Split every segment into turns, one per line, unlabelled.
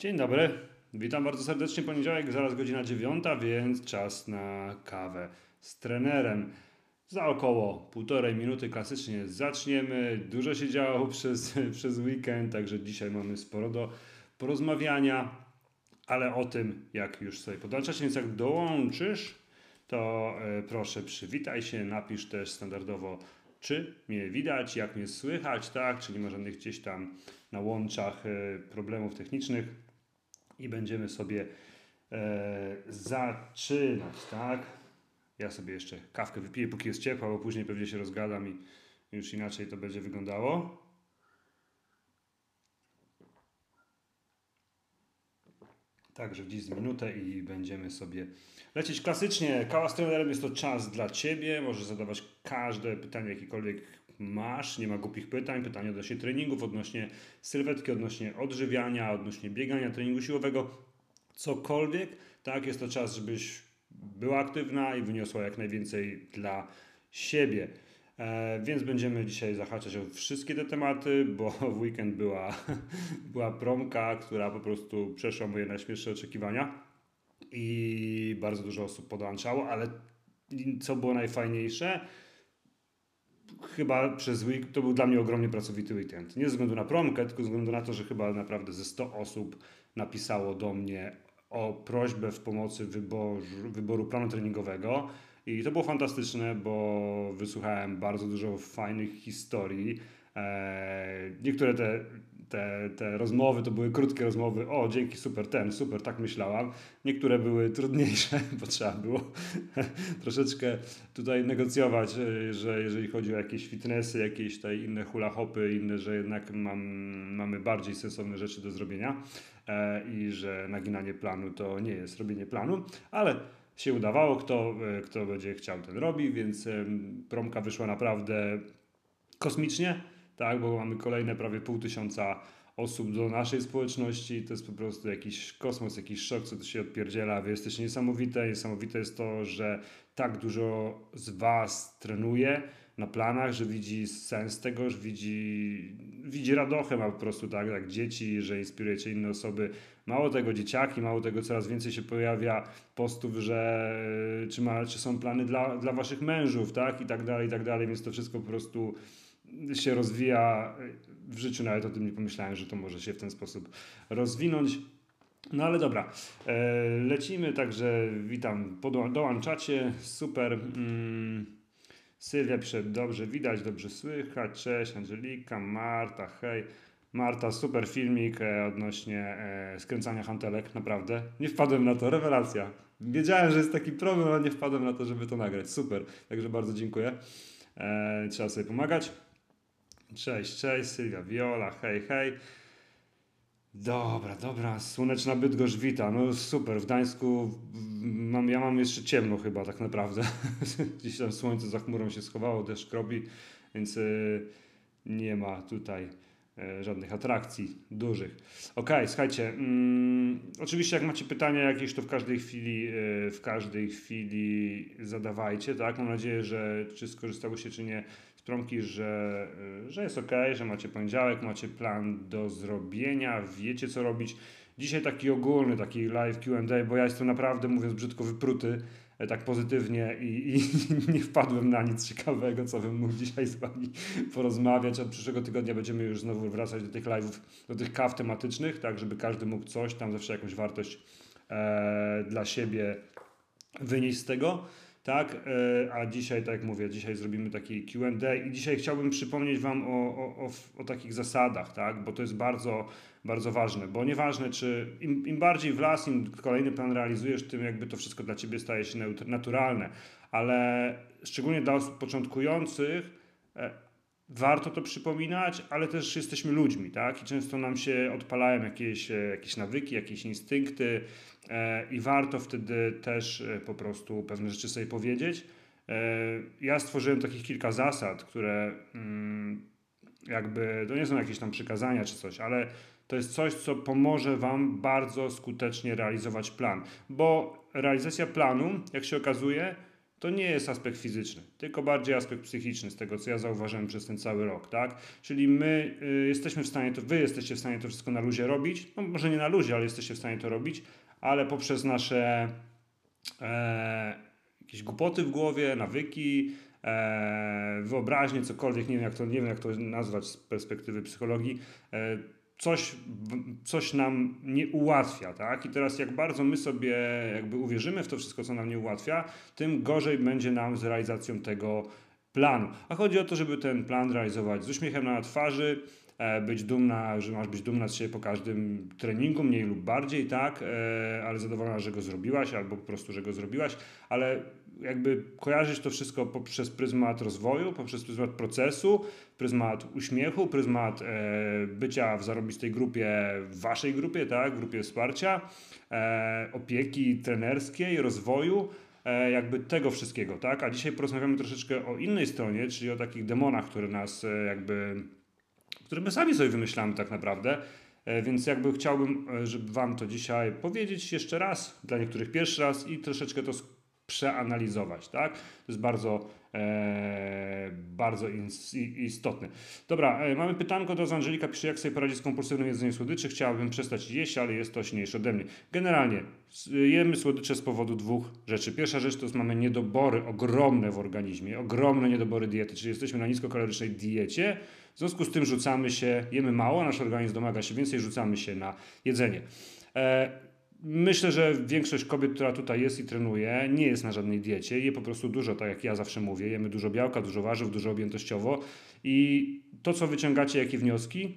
Dzień dobry, witam bardzo serdecznie. Poniedziałek, zaraz godzina dziewiąta, więc czas na kawę z trenerem. Za około półtorej minuty klasycznie zaczniemy. Dużo się działo przez, przez weekend, także dzisiaj mamy sporo do porozmawiania, ale o tym, jak już sobie podłączasz, więc jak dołączysz, to e, proszę przywitaj się, napisz też standardowo, czy mnie widać, jak mnie słychać, tak, czy nie ma żadnych gdzieś tam na łączach e, problemów technicznych i będziemy sobie e, zaczynać, tak? Ja sobie jeszcze kawkę wypiję, póki jest ciepła, bo później pewnie się rozgadam i już inaczej to będzie wyglądało. Także dziś minutę i będziemy sobie lecieć klasycznie. Kawa z trenerem jest to czas dla Ciebie. Możesz zadawać każde pytanie, jakiekolwiek masz. Nie ma głupich pytań. Pytania odnośnie treningów, odnośnie sylwetki, odnośnie odżywiania, odnośnie biegania, treningu siłowego. Cokolwiek. Tak, jest to czas, żebyś była aktywna i wyniosła jak najwięcej dla siebie. E, więc będziemy dzisiaj zahaczać o wszystkie te tematy, bo w weekend była, była promka, która po prostu przeszła moje najśmielsze oczekiwania i bardzo dużo osób podłączało, ale co było najfajniejsze, chyba przez week to był dla mnie ogromnie pracowity weekend. Nie ze względu na promkę, tylko ze względu na to, że chyba naprawdę ze 100 osób napisało do mnie o prośbę w pomocy wyboru, planu treningowego. I to było fantastyczne, bo wysłuchałem bardzo dużo fajnych historii. Eee, niektóre te, te, te rozmowy to były krótkie rozmowy. O, dzięki, super, ten, super, tak myślałam. Niektóre były trudniejsze, bo trzeba było troszeczkę tutaj negocjować, e, że jeżeli chodzi o jakieś fitnessy, jakieś tutaj inne hula hopy, inne, że jednak mam, mamy bardziej sensowne rzeczy do zrobienia e, i że naginanie planu to nie jest robienie planu, ale się udawało, kto, e, kto będzie chciał, ten robi, więc promka wyszła naprawdę kosmicznie, tak, bo mamy kolejne prawie pół tysiąca osób do naszej społeczności. To jest po prostu jakiś kosmos, jakiś szok, co tu się odpierdziela. Wy jesteście niesamowite. Niesamowite jest to, że tak dużo z Was trenuje na planach, że widzi sens tego, że widzi, widzi radochę ma po prostu tak, jak dzieci, że inspirujecie inne osoby. Mało tego dzieciaki, mało tego coraz więcej się pojawia postów, że czy, ma, czy są plany dla, dla waszych mężów, tak, i tak dalej, i tak dalej, więc to wszystko po prostu się rozwija w życiu, nawet o tym nie pomyślałem, że to może się w ten sposób rozwinąć. No ale dobra, e, lecimy, także witam, dołączacie, super. Mm. Sylwia pisze, dobrze widać, dobrze słychać, cześć, Angelika, Marta, hej. Marta, super filmik e, odnośnie e, skręcania hantelek, naprawdę. Nie wpadłem na to, rewelacja. Wiedziałem, że jest taki problem, ale nie wpadłem na to, żeby to nagrać. Super, także bardzo dziękuję. Trzeba sobie pomagać. Cześć, cześć, Sylwia, Viola, hej, hej. Dobra, dobra, słoneczna Bydgoszcz wita. No super, w Gdańsku mam, ja mam jeszcze ciemno chyba tak naprawdę. Gdzieś tam słońce za chmurą się schowało, deszcz krobi, więc y, nie ma tutaj y, żadnych atrakcji dużych. Ok, słuchajcie, mm, oczywiście jak macie pytania jakieś, to w każdej chwili y, w każdej chwili zadawajcie, tak? Mam nadzieję, że czy skorzystało się, czy nie promki, że, że jest ok, że macie poniedziałek, macie plan do zrobienia, wiecie co robić. Dzisiaj taki ogólny, taki live QA, bo ja jestem naprawdę, mówiąc brzydko, wypruty e, tak pozytywnie i, i nie wpadłem na nic ciekawego, co bym mógł dzisiaj z Wami porozmawiać. Od przyszłego tygodnia będziemy już znowu wracać do tych live'ów, do tych kaw tematycznych, tak żeby każdy mógł coś, tam zawsze jakąś wartość e, dla siebie wynieść z tego tak? E, a dzisiaj, tak jak mówię, dzisiaj zrobimy taki Q&A i dzisiaj chciałbym przypomnieć Wam o, o, o, takich zasadach, tak? Bo to jest bardzo, bardzo ważne, bo nieważne, czy im, im bardziej w las, im kolejny plan realizujesz, tym jakby to wszystko dla Ciebie staje się naturalne, ale szczególnie dla osób początkujących e, warto to przypominać, ale też jesteśmy ludźmi, tak? I często nam się odpalają jakieś, e, jakieś nawyki, jakieś instynkty, i warto wtedy też e, po prostu pewne rzeczy sobie powiedzieć. E, ja stworzyłem takich kilka zasad, które mm, jakby, to nie są jakieś tam przykazania czy coś, ale to jest coś, co pomoże Wam bardzo skutecznie realizować plan, bo realizacja planu, jak się okazuje, to nie jest aspekt fizyczny, tylko bardziej aspekt psychiczny, z tego co ja zauważyłem przez ten cały rok, tak? Czyli my y, jesteśmy w stanie to, wy jesteście w stanie to wszystko na luzie robić, no może nie na luzie, ale jesteście w stanie to robić, ale poprzez nasze e, jakieś głupoty w głowie, nawyki, e, wyobraźnię, cokolwiek, nie wiem, jak to, nie wiem jak to nazwać z perspektywy psychologii, e, coś, coś nam nie ułatwia, tak? I teraz jak bardzo my sobie jakby uwierzymy w to wszystko, co nam nie ułatwia, tym gorzej będzie nam z realizacją tego planu. A chodzi o to, żeby ten plan realizować z uśmiechem na twarzy, być dumna, że masz być dumna z siebie po każdym treningu, mniej lub bardziej, tak, e, ale zadowolona, że go zrobiłaś, albo po prostu, że go zrobiłaś, ale jakby kojarzyć to wszystko poprzez pryzmat rozwoju, poprzez pryzmat procesu, pryzmat uśmiechu, pryzmat e, bycia w zarobistej grupie, w waszej grupie, tak, grupie wsparcia, e, opieki trenerskiej, rozwoju, e, jakby tego wszystkiego, tak? A dzisiaj porozmawiamy troszeczkę o innej stronie, czyli o takich demonach, które nas e, jakby, które my sami sobie wymyślamy tak naprawdę, e, więc jakby chciałbym, e, żeby Wam to dzisiaj powiedzieć jeszcze raz, dla niektórych pierwszy raz i troszeczkę to przeanalizować, tak? To jest bardzo, e, bardzo istotne. Dobra, e, mamy pytanko do Angelika, pisze jak sobie poradzić z kompulsywnym jedzeniem słodyczy. Chciałabym przestać jeść, ale jest to silniejsze ode mnie. Generalnie jemy słodycze z powodu dwóch rzeczy. Pierwsza rzecz to jest mamy niedobory ogromne w organizmie, ogromne niedobory diety, czyli jesteśmy na niskokalorycznej diecie, w związku z tym rzucamy się, jemy mało, nasz organizm domaga się więcej, rzucamy się na jedzenie. E, Myślę, że większość kobiet, która tutaj jest i trenuje, nie jest na żadnej diecie. Je po prostu dużo, tak jak ja zawsze mówię. Jemy dużo białka, dużo warzyw, dużo objętościowo. I to, co wyciągacie, jakie wnioski,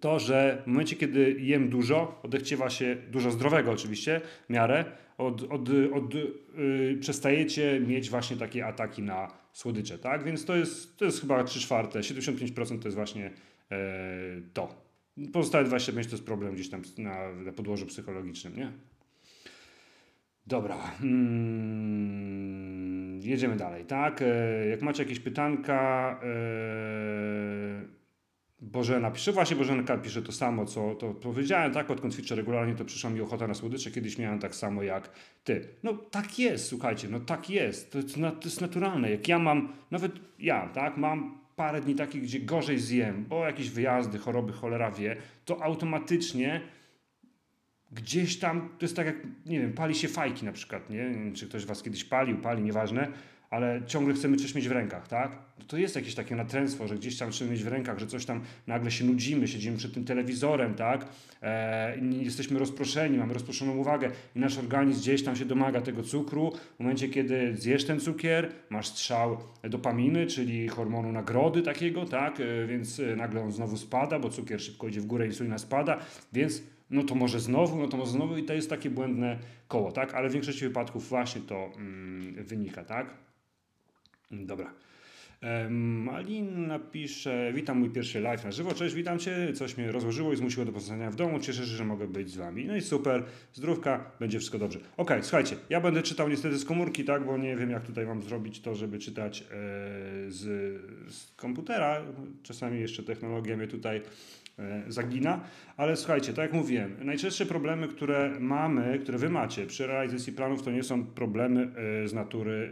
to, że w momencie, kiedy jem dużo, odechciewa się dużo zdrowego oczywiście, miarę, od, od, od, yy, przestajecie mieć właśnie takie ataki na słodycze, tak? Więc to jest, to jest chyba 3 czwarte, 75% to jest właśnie yy, to. Pozostałe 25 to jest problem gdzieś tam na, na podłożu psychologicznym, nie? Dobra. Hmm, jedziemy dalej, tak? E, jak macie jakieś pytanka, e, Bożena pisze, właśnie Bożenka pisze to samo, co to powiedziałem, tak? Odkąd ćwiczę regularnie, to przyszła mi ochota na słodycze. Kiedyś miałem tak samo jak ty. No tak jest, słuchajcie, no tak jest. To to jest naturalne. Jak ja mam, nawet ja, tak? Mam parę dni takich, gdzie gorzej zjem, bo jakieś wyjazdy, choroby, cholera wie, to automatycznie gdzieś tam, to jest tak jak, nie wiem, pali się fajki na przykład, nie? czy ktoś was kiedyś palił, pali, nieważne, ale ciągle chcemy coś mieć w rękach, tak? To jest jakieś takie natręctwo, że gdzieś tam chcemy mieć w rękach, że coś tam nagle się nudzimy, siedzimy przed tym telewizorem, tak? E, jesteśmy rozproszeni, mamy rozproszoną uwagę i nasz organizm gdzieś tam się domaga tego cukru. W momencie, kiedy zjesz ten cukier, masz strzał dopaminy, czyli hormonu nagrody takiego, tak? E, więc e, nagle on znowu spada, bo cukier szybko idzie w górę, insulina spada, więc no to może znowu, no to może znowu i to jest takie błędne koło, tak? Ale w większości wypadków właśnie to mm, wynika, tak? Dobra. Malin napisze, witam mój pierwszy live na żywo, cześć, witam Cię, coś mnie rozłożyło i zmusiło do pozostania w domu, cieszę się, że mogę być z Wami. No i super, zdrówka, będzie wszystko dobrze. Ok, słuchajcie, ja będę czytał niestety z komórki, tak, bo nie wiem jak tutaj mam zrobić to, żeby czytać e, z, z komputera, czasami jeszcze technologia mnie tutaj zagina. Ale słuchajcie, tak jak mówiłem, najczęstsze problemy, które mamy, które wy macie przy realizacji planów, to nie są problemy e, z natury,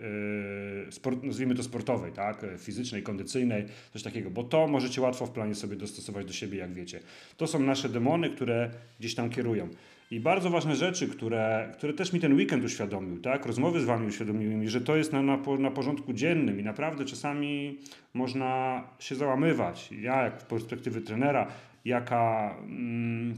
e, sport, nazwijmy to sportowej, tak? fizycznej, kondycyjnej, coś takiego, bo to możecie łatwo w planie sobie dostosować do siebie, jak wiecie. To są nasze demony, które gdzieś tam kierują. I bardzo ważne rzeczy, które, które też mi ten weekend uświadomił, tak? Rozmowy z wami uświadomiły mi, że to jest na, na, na porządku dziennym i naprawdę czasami można się załamywać. Ja, jak z perspektywy trenera, jaka, mm,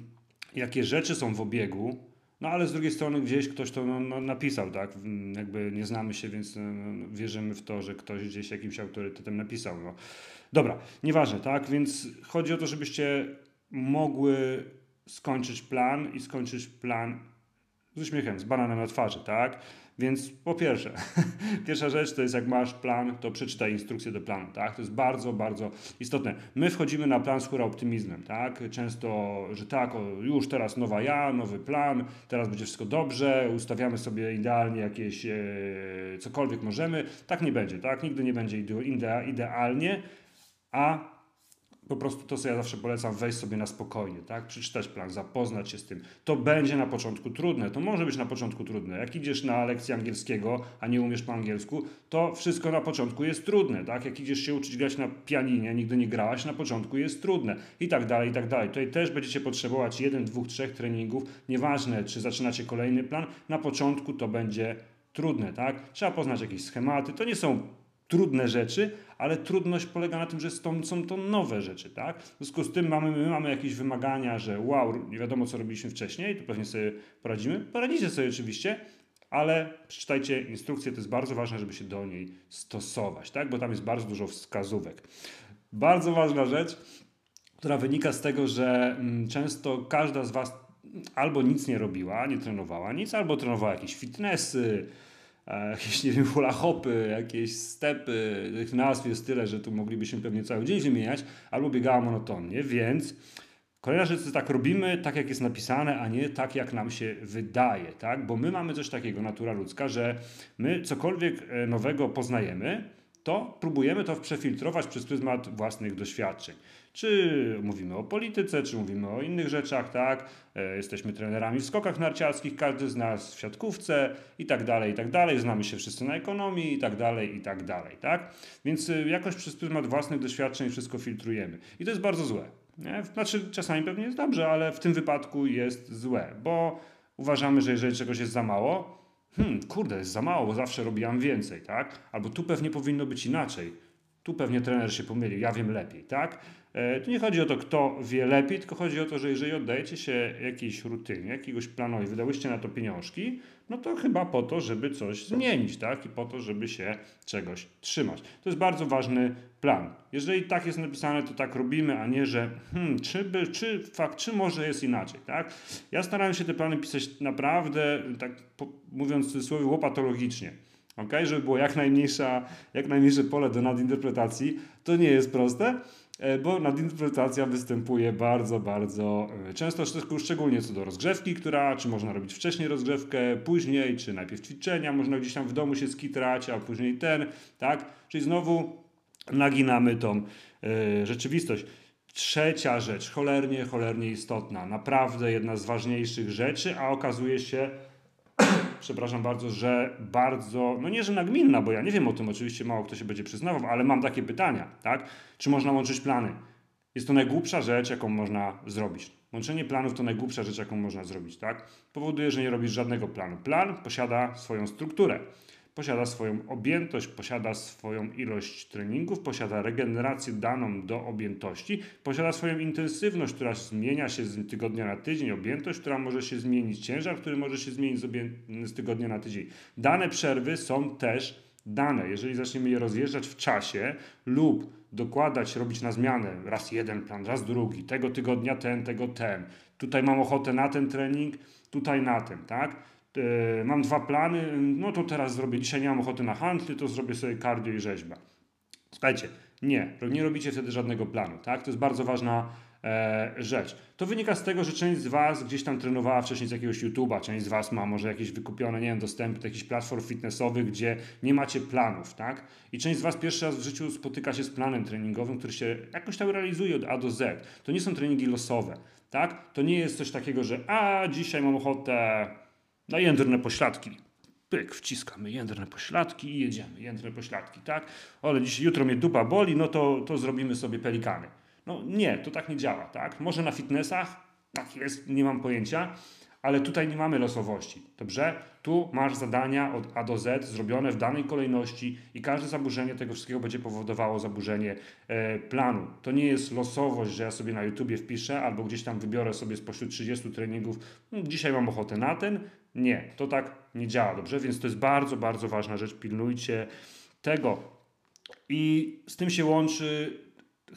jakie rzeczy są w obiegu, no ale z drugiej strony gdzieś ktoś to no, no, napisał, tak? Jakby nie znamy się, więc no, no, wierzymy w to, że ktoś gdzieś jakimś autorytetem napisał. No. Dobra, nieważne, tak? Więc chodzi o to, żebyście mogły skończyć plan i skończyć plan z uśmiechem, z bananem na twarzy, tak? Więc po pierwsze, pierwsza rzecz to jest jak masz plan, to przeczytaj instrukcję do planu, tak? To jest bardzo, bardzo istotne. My wchodzimy na plan z hura optymizmem, tak? Często, że tak, o, już teraz nowa ja, nowy plan, teraz będzie wszystko dobrze, ustawiamy sobie idealnie jakieś e, cokolwiek możemy. Tak nie będzie, tak? Nigdy nie będzie idea, idealnie, a po prostu to, co ja zawsze polecam, wejść sobie na spokojnie, tak? Przeczytać plan, zapoznać się z tym. To będzie na początku trudne, to może być na początku trudne. Jak idziesz na lekcję angielskiego, a nie umiesz po angielsku, to wszystko na początku jest trudne, tak? Jak idziesz się uczyć grać na pianinie, nigdy nie grałaś, na początku jest trudne i tak dalej, i tak dalej. Tutaj też będziecie potrzebować jeden, dwóch, trzech treningów, nieważne, czy zaczynacie kolejny plan, na początku to będzie trudne, tak? Trzeba poznać jakieś schematy, to nie są trudne rzeczy, ale trudność polega na tym, że są, to nowe rzeczy, tak? W związku z tym mamy, my mamy jakieś wymagania, że wow, nie wiadomo co robiliśmy wcześniej, to pewnie sobie poradzimy. Poradzicie sobie oczywiście, ale przeczytajcie instrukcję, to jest bardzo ważne, żeby się do niej stosować, tak? Bo tam jest bardzo dużo wskazówek. Bardzo ważna rzecz, która wynika z tego, że mm, często każda z Was albo nic nie robiła, nie trenowała nic, albo trenowała jakieś fitnessy, jakieś, nie wiem, hula hopy, jakieś stepy, tych nazw jest tyle, że tu moglibyśmy pewnie cały dzień wymieniać, albo biegała monotonnie, więc kolejna rzecz to tak robimy tak, jak jest napisane, a nie tak, jak nam się wydaje, tak? Bo my mamy coś takiego, natura ludzka, że my cokolwiek e, nowego poznajemy, to próbujemy to przefiltrować przez pryzmat własnych doświadczeń. Czy mówimy o polityce, czy mówimy o innych rzeczach, tak? E, jesteśmy trenerami w skokach narciarskich, każdy z nas w siatkówce i tak dalej, i tak dalej. Znamy się wszyscy na ekonomii i tak dalej, i tak dalej, tak? Więc e, jakoś przez pryzmat własnych doświadczeń wszystko filtrujemy. I to jest bardzo złe. Nie? Znaczy, czasami pewnie jest dobrze, ale w tym wypadku jest złe, bo uważamy, że jeżeli czegoś jest za mało, hmm, kurde, jest za mało, bo zawsze robiłam więcej, tak? Albo tu pewnie powinno być inaczej. Tu pewnie trener się pomylił, ja wiem lepiej, tak? E, tu nie chodzi o to, kto wie lepiej, tylko chodzi o to, że jeżeli oddajecie się jakiejś rutynie, jakiegoś planowi, wydałyście na to pieniążki, no to chyba po to, żeby coś zmienić, tak? I po to, żeby się czegoś trzymać. To jest bardzo ważny plan. Jeżeli tak jest napisane, to tak robimy, a nie, że hmm, czy, by, czy fakt, czy może jest inaczej, tak? Ja starałem się te plany pisać naprawdę, tak po, mówiąc w cudzysłowie, łopatologicznie. Okay? Żeby było jak, najmniejsza, jak najmniejsze pole do nadinterpretacji. To nie jest proste, E, bo nadinterpretacja występuje bardzo, bardzo e, często, szczególnie co do rozgrzewki, która, czy można robić wcześniej rozgrzewkę, później, czy najpierw ćwiczenia, można gdzieś tam w domu się skitrać, a później ten, tak? Czyli znowu naginamy tą y, rzeczywistość. Trzecia rzecz, cholernie, cholernie istotna, naprawdę jedna z ważniejszych rzeczy, a okazuje się, przepraszam bardzo, że bardzo, no nie, że nagminna, bo ja nie wiem o tym, oczywiście mało kto się będzie przyznawał, ale mam takie pytania, tak? Czy można łączyć plany? Jest to najgłupsza rzecz, jaką można zrobić. Łączenie planów to najgłupsza rzecz, jaką można zrobić, tak? Powoduje, że nie robisz żadnego planu. Plan posiada swoją strukturę posiada swoją objętość, posiada swoją ilość treningów, posiada regenerację daną do objętości, posiada swoją intensywność, która zmienia się z tygodnia na tydzień, objętość, która może się zmienić, ciężar, który może się zmienić z, z tygodnia na tydzień. Dane przerwy są też dane. Jeżeli zaczniemy je rozjeżdżać w czasie lub dokładać, robić na zmianę raz jeden plan, raz drugi, tego tygodnia ten, tego ten, tutaj mam ochotę na ten trening, tutaj na ten, tak? E, mam dwa plany, no to teraz zrobię, dzisiaj nie mam ochoty na handly, to zrobię sobie cardio i rzeźbę. Słuchajcie, nie, nie robicie wtedy żadnego planu, tak? To jest bardzo ważna e, rzecz. To wynika z tego, że część z Was gdzieś tam trenowała wcześniej z jakiegoś YouTube'a, część z Was ma może jakieś wykupione, nie wiem, dostępy do jakichś platform fitnessowych, gdzie nie macie planów, tak? I część z Was pierwszy raz w życiu spotyka się z planem treningowym, który się jakoś tam realizuje od A do Z. To nie są treningi losowe, tak? To nie jest coś takiego, że a, dzisiaj mam ochotę na jędrne pośladki. Pyk, wciskamy jędrne pośladki i jedziemy. Jędrne pośladki, tak? Ale dzisiaj, jutro mnie dupa boli, no to, to zrobimy sobie pelikany. No nie, to tak nie działa, tak? Może na fitnessach, tak jest, nie mam pojęcia, ale tutaj nie mamy losowości. Dobrze? Tu masz zadania od A do Z zrobione w danej kolejności i każde zaburzenie tego wszystkiego będzie powodowało zaburzenie e, planu. To nie jest losowość, że ja sobie na YouTubie wpiszę albo gdzieś tam wybiorę sobie spośród 30 treningów, no, dzisiaj mam ochotę na ten. Nie, to tak nie działa, dobrze? Więc to jest bardzo, bardzo ważna rzecz. Pilnujcie tego. I z tym się łączy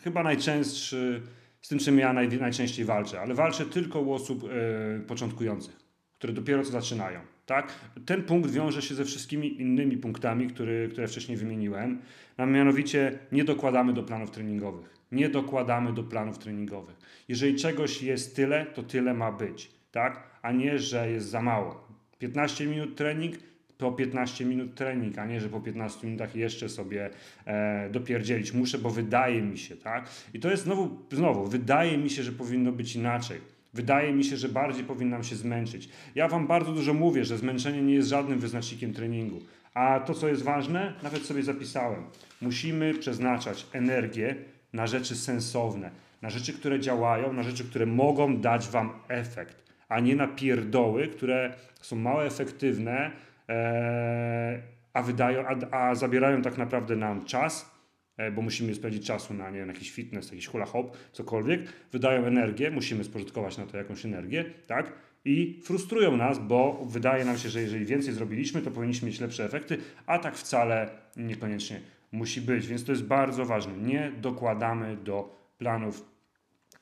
chyba najczęstszy z tym, czym ja naj, najczęściej walczę, ale walczę tylko u osób e, początkujących, które dopiero co zaczynają. Tak? Ten punkt wiąże się ze wszystkimi innymi punktami, który, które wcześniej wymieniłem, a mianowicie nie dokładamy do planów treningowych. Nie dokładamy do planów treningowych. Jeżeli czegoś jest tyle, to tyle ma być, tak? a nie, że jest za mało. 15 minut trening, po 15 minut trening, a nie, że po 15 minutach jeszcze sobie e, dopierdzielić muszę, bo wydaje mi się, tak? I to jest znowu, znowu, wydaje mi się, że powinno być inaczej. Wydaje mi się, że bardziej powinnam się zmęczyć. Ja Wam bardzo dużo mówię, że zmęczenie nie jest żadnym wyznacznikiem treningu. A to, co jest ważne, nawet sobie zapisałem. Musimy przeznaczać energię na rzeczy sensowne, na rzeczy, które działają, na rzeczy, które mogą dać Wam efekt, a nie na pierdoły, które są mało efektywne, ee, a, wydają, a, a zabierają tak naprawdę nam czas, e, bo musimy spędzić czasu na, nie wiem, jakiś fitness, jakiś hula hop, cokolwiek, wydają energię, musimy spożytkować na to jakąś energię, tak? I frustrują nas, bo wydaje nam się, że jeżeli więcej zrobiliśmy, to powinniśmy mieć lepsze efekty, a tak wcale niekoniecznie musi być. Więc to jest bardzo ważne. Nie dokładamy do planów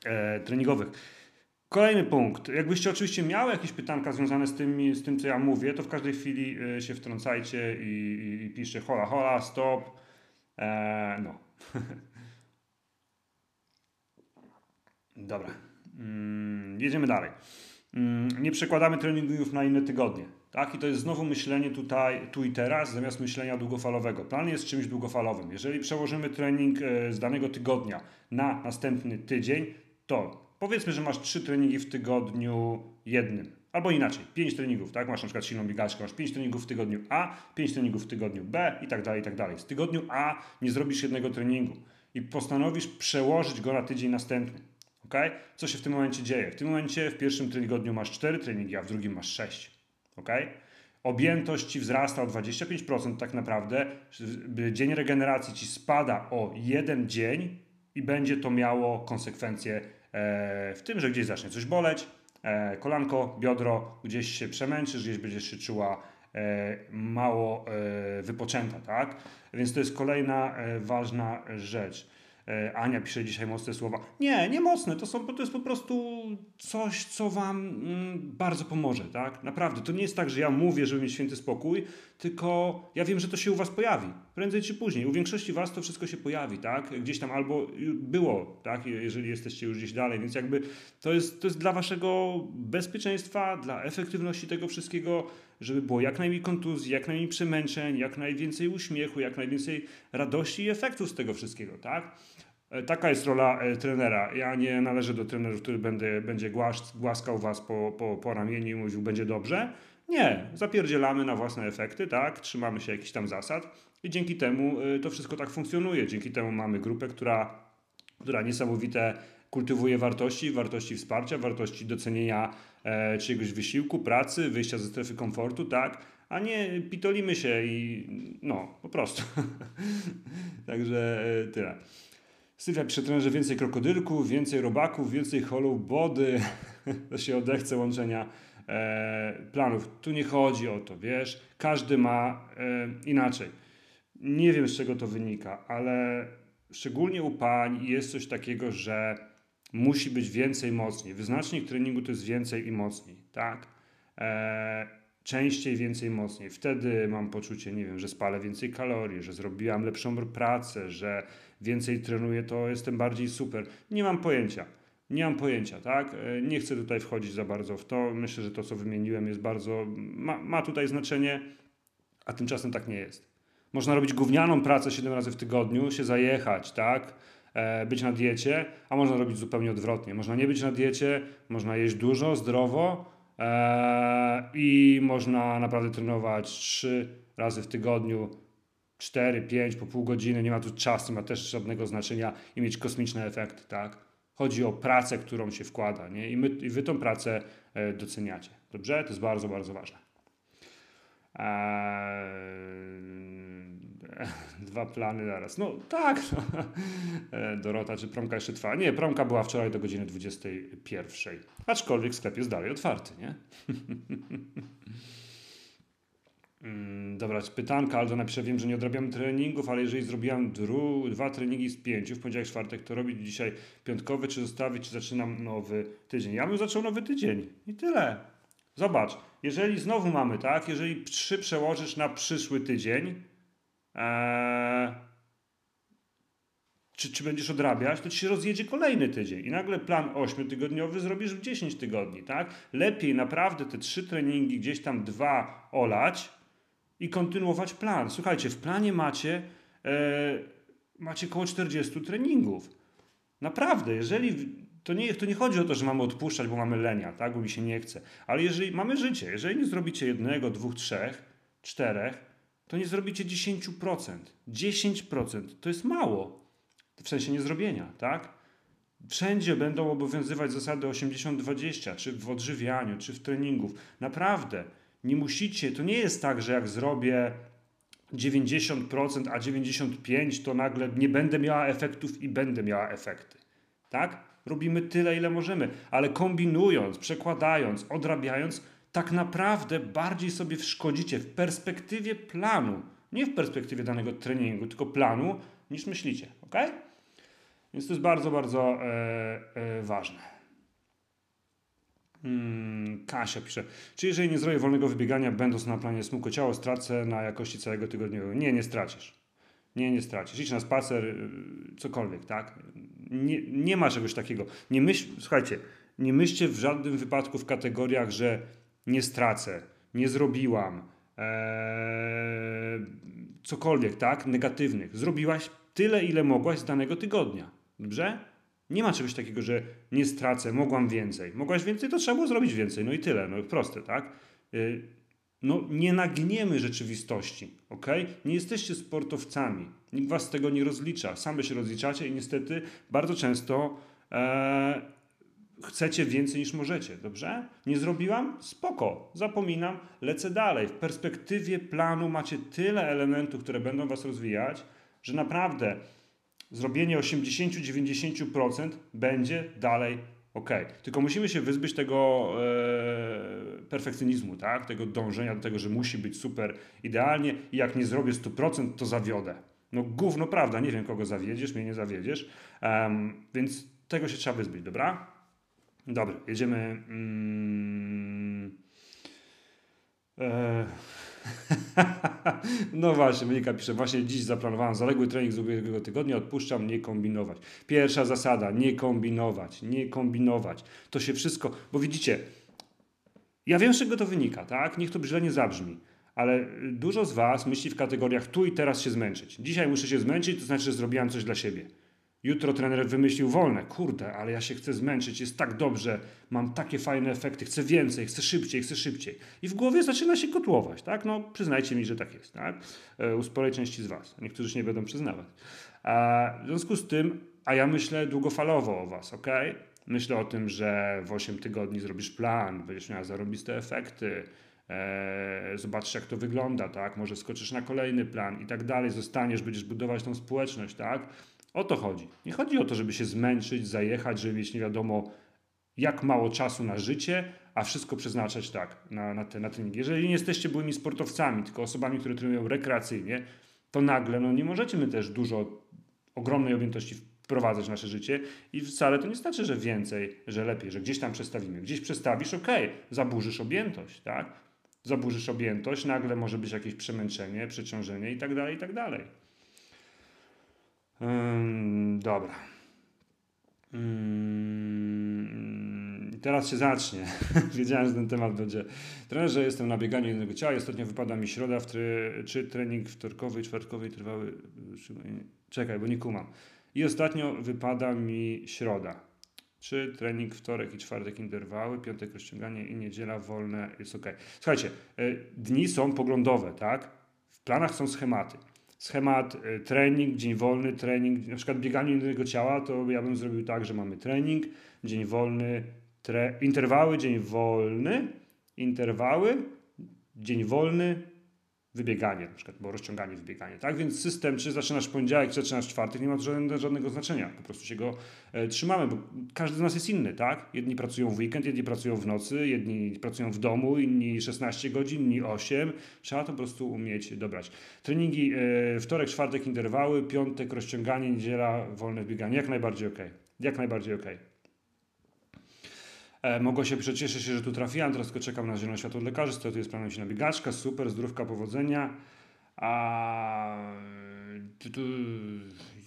e, treningowych. Kolejny punkt. Jakbyście oczywiście miały jakieś pytanka związane z tym, z tym co ja mówię, to w każdej chwili e, się wtrącajcie i, i, i piszcie hola, hola, stop. E, no. Dobra. Mm, jedziemy dalej. Mm, nie przekładamy treningów na inne tygodnie. Tak? I to jest znowu myślenie tutaj, tu i teraz, zamiast myślenia długofalowego. Plan jest czymś długofalowym. Jeżeli przełożymy trening e, z danego tygodnia na następny tydzień, to powiedzmy, że masz trzy treningi w tygodniu jednym. Albo inaczej, pięć treningów, tak? Masz na przykład silną biegaczkę, masz pięć treningów w tygodniu A, pięć treningów w tygodniu B i tak dalej, i tak dalej. Z tygodniu A nie zrobisz jednego treningu i postanowisz przełożyć go na tydzień następny. Okay? Co się w tym momencie dzieje? W tym momencie w pierwszym tygodniu masz 4 treningi, a w drugim masz 6. Okay? Objętość ci wzrasta o 25% tak naprawdę. Dzień regeneracji ci spada o jeden dzień i będzie to miało konsekwencje e, w tym, że gdzieś zacznie coś boleć, e, kolanko, biodro, gdzieś się przemęczysz, gdzieś będziesz się czuła e, mało wypoczęta, tak? Więc to jest kolejna ważna rzecz. Ania pisze dzisiaj mocne słowa. Nie, nie mocne, to, są, to jest po prostu coś, co Wam mm, bardzo pomoże, tak? Naprawdę, to nie jest tak, że ja mówię, żeby mieć święty spokój, tylko ja wiem, że to się u Was pojawi, prędzej czy później. U większości Was to wszystko się pojawi, tak? Gdzieś tam albo było, tak? Jeżeli jesteście już gdzieś dalej, więc jakby to jest, to jest dla Waszego bezpieczeństwa, dla efektywności tego wszystkiego, żeby było jak najmniej kontuzji, jak najmniej przemęczeń, jak najwięcej uśmiechu, jak najwięcej radości i efektów z tego wszystkiego, tak? E, taka jest rola e, trenera. Ja nie należę do trenerów, który będzie głas, głaskał was po, po, po ramieniu i mówił, będzie dobrze. Nie, zapierdzielamy na własne efekty, tak? Trzymamy się jakichś tam zasad i dzięki temu e, to wszystko tak funkcjonuje. Dzięki temu mamy grupę, która, która niesamowite kultywuje wartości, wartości wsparcia, wartości docenienia e, czyjegoś wysiłku, pracy, wyjścia ze strefy komfortu, tak? A nie pitolimy się i no, po prostu. Także e, tyle. Sylwia pisze trenerze więcej krokodylków, więcej robaków, więcej holów body. to się odechce łączenia planów. Tu nie chodzi o to, wiesz. Każdy ma e, inaczej. Nie wiem z czego to wynika, ale szczególnie u pań jest coś takiego, że musi być więcej mocniej. Wyznacznik treningu to jest więcej i mocniej, tak? E, częściej, więcej, mocniej. Wtedy mam poczucie, nie wiem, że spalę więcej kalorii, że zrobiłam lepszą pracę, że więcej trenuję, to jestem bardziej super. Nie mam pojęcia. Nie mam pojęcia, tak? E, nie chcę tutaj wchodzić za bardzo w to. Myślę, że to, co wymieniłem, jest bardzo. ma, ma tutaj znaczenie, a tymczasem tak nie jest. Można robić gównianą pracę 7 razy w tygodniu, się zajechać, tak? E, być na diecie, a można robić zupełnie odwrotnie. Można nie być na diecie, można jeść dużo, zdrowo e, i można naprawdę trenować trzy razy w tygodniu, 4, 5, po pół godziny, nie ma tu czasu, nie ma też żadnego znaczenia i mieć kosmiczne efekty, tak? Chodzi o pracę, którą się wkłada, nie? I, my, i wy tą pracę e, doceniacie. Dobrze? To jest bardzo, bardzo ważne. Eee dwa plany naraz. No tak, no. E, Dorota, czy promka jeszcze trwa? Nie, promka była wczoraj do godziny 21. Aczkolwiek sklep jest dalej otwarty, nie? Mm, dobra, pytanka, Aldo napisze, wiem, że nie odrabiam treningów, ale jeżeli zrobiłam dru, dwa treningi z pięciu w poniedziałek, czwartek, to robić dzisiaj piątkowy, czy zostawić, czy zaczynam nowy tydzień? Ja bym zaczął nowy tydzień i tyle. Zobacz, jeżeli znowu mamy, tak, jeżeli trzy przełożysz na przyszły tydzień, Eee, czy, czy będziesz odrabiać, to ci się rozjedzie kolejny tydzień i nagle plan 8-tygodniowy zrobisz w 10 tygodni, tak? Lepiej naprawdę te trzy treningi, gdzieś tam dwa olać, i kontynuować plan. Słuchajcie, w planie macie, e, macie około 40 treningów. Naprawdę, jeżeli to nie, to nie chodzi o to, że mamy odpuszczać, bo mamy lenia, tak? bo mi się nie chce. Ale jeżeli mamy życie, jeżeli nie zrobicie jednego, dwóch, trzech, czterech, to nie zrobicie 10%. 10% to jest mało. W sensie niezrobienia, tak? Wszędzie będą obowiązywać zasady 80-20, czy w odżywianiu, czy w treningów. Naprawdę, nie musicie, to nie jest tak, że jak zrobię 90%, a 95% to nagle nie będę miała efektów i będę miała efekty. Tak? Robimy tyle, ile możemy, ale kombinując, przekładając, odrabiając, tak naprawdę bardziej sobie szkodzicie w perspektywie planu, nie w perspektywie danego treningu, tylko planu, niż myślicie. Ok? Więc to jest bardzo, bardzo e, e, ważne. Hmm, Kasia pisze, czy jeżeli nie zrobię wolnego wybiegania, będąc na planie smuko ciało, stracę na jakości całego tygodniowego? Nie, nie stracisz. Nie, nie stracisz. Idź na spacer, y, cokolwiek, tak? Nie, nie ma czegoś takiego. Nie myśl, słuchajcie, nie myślcie w żadnym wypadku w kategoriach, że nie stracę, nie zrobiłam, ee, cokolwiek, tak? Negatywnych. Zrobiłaś tyle, ile mogłaś z danego tygodnia. Dobrze? Nie ma czegoś takiego, że nie stracę, mogłam więcej. Mogłaś więcej, to trzeba było zrobić więcej. No i tyle. No proste, tak? Yy, no nie nagniemy rzeczywistości, ok? Nie jesteście sportowcami. Nikt was z tego nie rozlicza. Same się rozliczacie i niestety bardzo często e, chcecie więcej niż możecie, dobrze? Nie zrobiłam? Spoko, zapominam, lecę dalej. W perspektywie planu macie tyle elementów, które będą was rozwijać, że naprawdę zrobienie 80-90% będzie dalej ok. Tylko musimy się wyzbyć tego e, perfekcjonizmu, tak? tego dążenia do tego, że musi być super idealnie i jak nie zrobię 100%, to zawiodę. No gówno prawda, nie wiem kogo zawiedziesz, mnie nie zawiedziesz, um, więc tego się trzeba wyzbyć, dobra? Dobra, jedziemy. Mm, e, no właśnie, Monika pisze, właśnie dziś zaplanowałem zaległy trening z ubiegłego tygodnia, odpuszczam, nie kombinować. Pierwsza zasada, nie kombinować, nie kombinować. To się wszystko, bo widzicie, ja wiem z czego to wynika, tak? Niech to źle nie zabrzmi, ale dużo z Was myśli w kategoriach tu i teraz się zmęczyć. Dzisiaj muszę się zmęczyć, to znaczy, że zrobiłam coś dla siebie. Jutro trener wymyślił wolne. Kurde, ale ja się chcę zmęczyć, jest tak dobrze, mam takie fajne efekty, chcę więcej, chcę szybciej, chcę szybciej. I w głowie zaczyna się kotłować, tak? No przyznajcie mi, że tak jest, tak? E, u sporej części z Was. Niektórzy się nie będą przyznawać. A w związku z tym, a ja myślę długofalowo o Was, ok? Myślę o tym, że w 8 tygodni zrobisz plan, będziesz miał zarobiste efekty, e, zobaczysz jak to wygląda, tak? Może skoczysz na kolejny plan i tak dalej, zostaniesz, będziesz budować tą społeczność, tak? O to chodzi. Nie chodzi o to, żeby się zmęczyć, zajechać, żeby mieć nie wiadomo jak mało czasu na życie, a wszystko przeznaczać tak na, na, te, na. Jeżeli nie jesteście byłymi sportowcami, tylko osobami, które trenują rekreacyjnie, to nagle no, nie możecie my też dużo, ogromnej objętości wprowadzać w nasze życie i wcale to nie znaczy, że więcej, że lepiej, że gdzieś tam przestawimy. Gdzieś przestawisz, ok, zaburzysz objętość, tak? Zaburzysz objętość, nagle może być jakieś przemęczenie, przeciążenie i tak dalej, i tak dalej dobra. teraz się zacznie. Wiedziałem, że ten temat będzie. Trenerze, jestem na bieganiu jednego ciała ostatnio wypada mi środa, w tre... czy trening wtorkowy i czwartkowy trwały... Czekaj, bo nie kumam. I ostatnio wypada mi środa. Czy trening wtorek i czwartek interwały, piątek rozciąganie i niedziela wolne jest ok. Słuchajcie, e, dni są poglądowe, tak? W planach są schematy schemat y, trening, dzień wolny, trening, na przykład bieganie innego ciała, to ja bym zrobił tak, że mamy trening, dzień wolny, tre, interwały, dzień wolny, interwały, dzień wolny, wybieganie, na przykład, bo rozciąganie, wybieganie, tak? Więc system, czy zaczynasz poniedziałek, czy zaczynasz czwartek, nie ma żadnego, żadnego znaczenia. Po prostu się go e, trzymamy, bo każdy z nas jest inny, tak? Jedni pracują w weekend, jedni pracują w nocy, jedni pracują w domu, inni 16 godzin, inni 8. Trzeba to po prostu umieć dobrać. Treningi e, wtorek, czwartek, interwały, piątek, rozciąganie, niedziela, wolne bieganie. Jak najbardziej ok. Jak najbardziej ok. E, mogło się przecieszyć że tu trafiłem, teraz tylko czekam na zielone światło lekarzy, to tu jest planuję się na biegaczka, super, zdrówka, powodzenia. A tu, tu,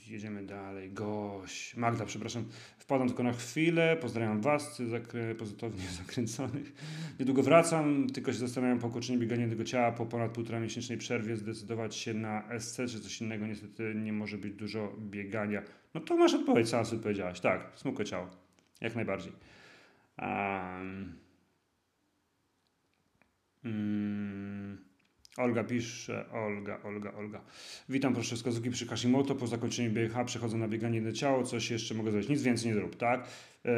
jedziemy dalej. Goś. Magda, przepraszam, wpadam tylko na chwilę. Pozdrawiam Was, zakrę, pozytywnie zakręconych. Niedługo wracam, tylko się zastanawiam po okończeniu biegania tego ciała po ponad półtora miesięcznej przerwie zdecydować się na SC czy coś innego. Niestety nie może być dużo biegania. No to masz odpowiedź, sama sobie powiedziałaś. Tak, smukłe ciało. Jak najbardziej. Um, Olga pisze, Olga, Olga, Olga. Witam, proszę wskazówki przy Hashimoto. Po zakończeniu BH przechodzę na bieganie na ciało. Coś jeszcze mogę zrobić? Nic więcej nie zrób, tak? Yy,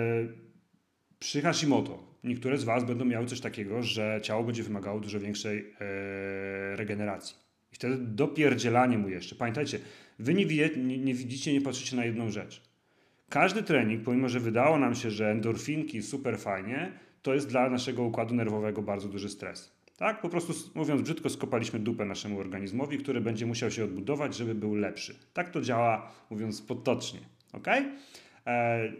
przy Hashimoto niektóre z Was będą miały coś takiego, że ciało będzie wymagało dużo większej yy, regeneracji. I wtedy dopierdzielanie mu jeszcze. Pamiętajcie, Wy nie, nie, nie widzicie, nie patrzycie na jedną rzecz. Każdy trening, pomimo że wydało nam się, że endorfinki super fajnie, to jest dla naszego układu nerwowego bardzo duży stres. Tak? Po prostu mówiąc brzydko, skopaliśmy dupę naszemu organizmowi, który będzie musiał się odbudować, żeby był lepszy. Tak to działa, mówiąc potocznie. ok? E,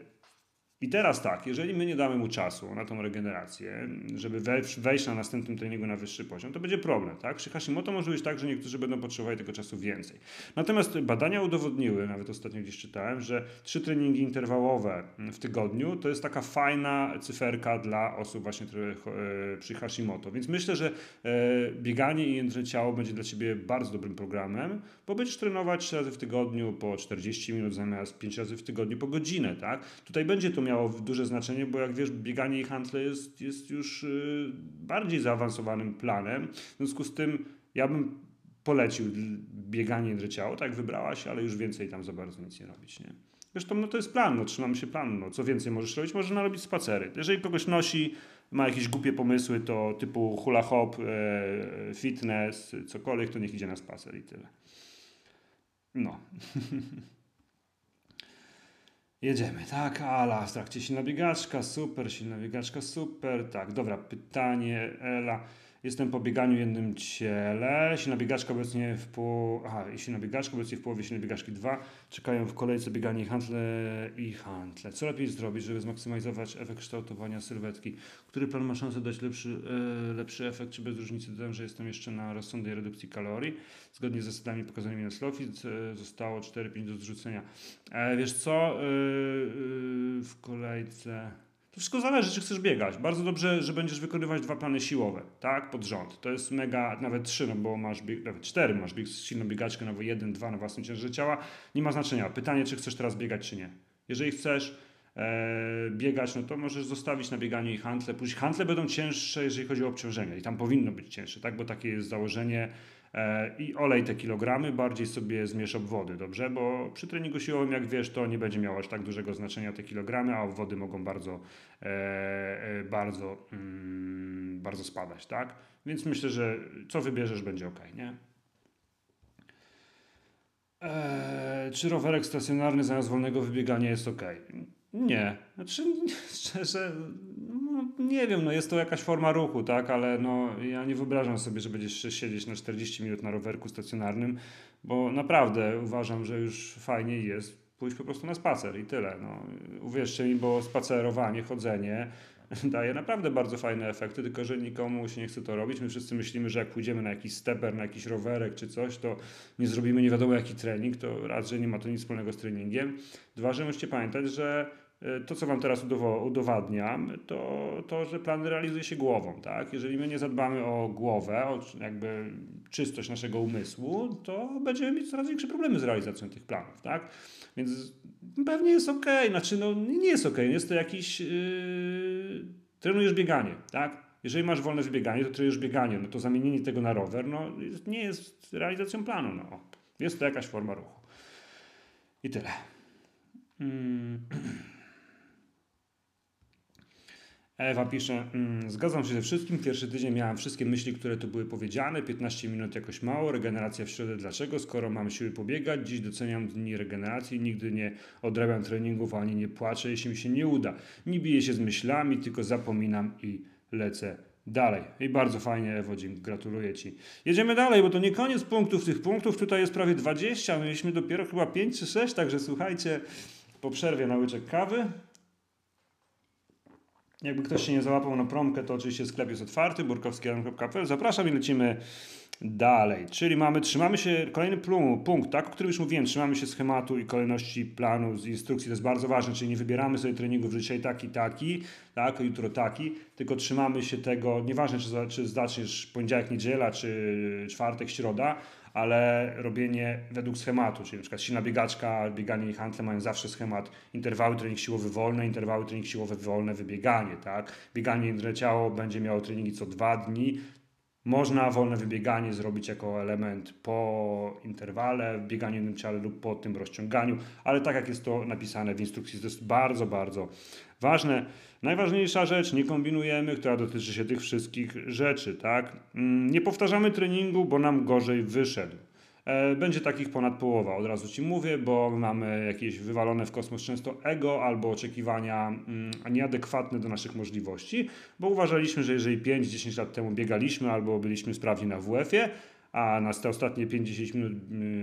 i teraz tak, jeżeli my nie damy mu czasu na tą regenerację, żeby wejść na następnym treningu na wyższy poziom, to będzie problem. Tak? Przy Hashimoto może być tak, że niektórzy będą potrzebowali tego czasu więcej. Natomiast badania udowodniły, nawet ostatnio gdzieś czytałem, że trzy treningi interwałowe w tygodniu to jest taka fajna cyferka dla osób właśnie e, przy Hashimoto. Więc myślę, że e, bieganie i jędrze ciało będzie dla Ciebie bardzo dobrym programem, bo będziesz trenować 3 razy w tygodniu po 40 minut zamiast 5 razy w tygodniu po godzinę. Tak? Tutaj będzie to miało duże znaczenie, bo jak wiesz, bieganie i handle jest, jest już y, bardziej zaawansowanym planem. W związku z tym ja bym polecił bieganie i ciało, tak wybrałaś, ale już więcej tam za bardzo nic nie robić, nie? Zresztą no to jest plan, no, trzymamy się planu. No, co więcej możesz robić? Możesz narobić spacery. Jeżeli kogoś nosi, ma jakieś głupie pomysły, to typu hula hop, e, fitness, cokolwiek, to niech idzie na spacer i tyle. No. Jedziemy, tak, Ala, w trakcie silna biegaczka, super, silna biegaczka, super, tak, dobra, pytanie, Ela, Jestem po bieganiu jednym ciele. Silna biegaczka obecnie w pół... Aha, biegaczka obecnie w połowie silnej biegaczki 2. Czekają w kolejce bieganie i handle i handle. Co lepiej zrobić, żeby zmaksymalizować efekt kształtowania sylwetki? Który plan ma szansę dać lepszy, e, lepszy efekt? Czy bez różnicy dodam, że jestem jeszcze na rozsądnej redukcji kalorii? Zgodnie z zasadami pokazanymi na Slowfit e, zostało 4-5 do zrzucenia. E, wiesz co? W kolejce... To wszystko zależy, czy chcesz biegać. Bardzo dobrze, że będziesz wykonywać dwa plany siłowe, tak, pod rząd. To jest mega, nawet trzy, no bo masz, bieg, nawet cztery, masz bieg, silną biegaczkę, bo jeden, dwa na własnym ciężarze ciała. Nie ma znaczenia. Pytanie, czy chcesz teraz biegać, czy nie. Jeżeli chcesz e, biegać, no to możesz zostawić na bieganie i hantle. Później hantle będą cięższe, jeżeli chodzi o obciążenie i tam powinno być cięższe, tak, bo takie jest założenie i olej te kilogramy, bardziej sobie zmierz obwody, dobrze? Bo przy treningu siłowym, jak wiesz, to nie będzie miało aż tak dużego znaczenia te kilogramy, a obwody mogą bardzo, e, e, bardzo, mm, bardzo spadać, tak? Więc myślę, że co wybierzesz, będzie ok, nie? Czy rowerek stacjonarny zamiast wolnego wybiegania jest ok? Nie. Znaczy, szczerze, nie wiem, no jest to jakaś forma ruchu, tak, ale no ja nie wyobrażam sobie, że będziesz siedzieć na 40 minut na rowerku stacjonarnym, bo naprawdę uważam, że już fajniej jest pójść po prostu na spacer i tyle. No. Uwierzcie mi, bo spacerowanie, chodzenie daje naprawdę bardzo fajne efekty, tylko że nikomu się nie chce to robić. My wszyscy myślimy, że jak pójdziemy na jakiś steper, na jakiś rowerek czy coś, to nie zrobimy nie wiadomo jaki trening, to raz, że nie ma to nic wspólnego z treningiem. Dwa, że musicie pamiętać, że to, co Wam teraz udowadniam, to, to, że plan realizuje się głową. Tak? Jeżeli my nie zadbamy o głowę, o jakby czystość naszego umysłu, to będziemy mieć coraz większe problemy z realizacją tych planów. Tak? Więc pewnie jest ok, znaczy no, nie jest ok, jest to jakiś. Yy, trenujesz bieganie, tak? Jeżeli masz wolne wybieganie, to trenujesz bieganie, no to zamienienie tego na rower no, nie jest realizacją planu. No. Jest to jakaś forma ruchu. I tyle. Mm. Ewa pisze, mm, zgadzam się ze wszystkim. Pierwszy tydzień miałem wszystkie myśli, które tu były powiedziane. 15 minut jakoś mało, regeneracja w środę. Dlaczego? Skoro mam siły pobiegać, dziś doceniam dni regeneracji, nigdy nie odrabiam treningów ani nie płaczę, jeśli mi się nie uda. Nie biję się z myślami, tylko zapominam i lecę dalej. I bardzo fajnie, Ewo, gratuluję Ci. Jedziemy dalej, bo to nie koniec punktów. Tych punktów tutaj jest prawie 20. Mieliśmy dopiero chyba 5 czy 6, także słuchajcie, po przerwie na łyczek kawy. Jakby ktoś się nie załapał na promkę, to oczywiście sklep jest otwarty, burkowski.pl. Zapraszam i lecimy Dalej, czyli mamy, trzymamy się, kolejny punkt, tak, o którym już mówiłem, trzymamy się schematu i kolejności planu, z instrukcji, to jest bardzo ważne, czyli nie wybieramy sobie treningów, dzisiaj taki, taki, tak, jutro taki, tylko trzymamy się tego, nieważne czy, czy zaczniesz poniedziałek, niedziela, czy czwartek, środa, ale robienie według schematu, czyli na przykład silna biegaczka, bieganie i handle mają zawsze schemat interwały trening siłowy wolne, interwały trening siłowy wolne, wybieganie, tak? Bieganie ciało będzie miało treningi co dwa dni, można wolne wybieganie zrobić jako element po interwale, bieganiu jednym ciele lub po tym rozciąganiu, ale tak jak jest to napisane w instrukcji, to jest bardzo, bardzo ważne. Najważniejsza rzecz, nie kombinujemy, która dotyczy się tych wszystkich rzeczy, tak? Mm, nie powtarzamy treningu, bo nam gorzej wyszedł. E, będzie takich ponad połowa, od razu Ci mówię, bo mamy jakieś wywalone w kosmos często ego albo oczekiwania mm, nieadekwatne do naszych możliwości, bo uważaliśmy, że jeżeli 5-10 lat temu biegaliśmy albo byliśmy sprawni na WF-ie, a na te ostatnie 50, minut,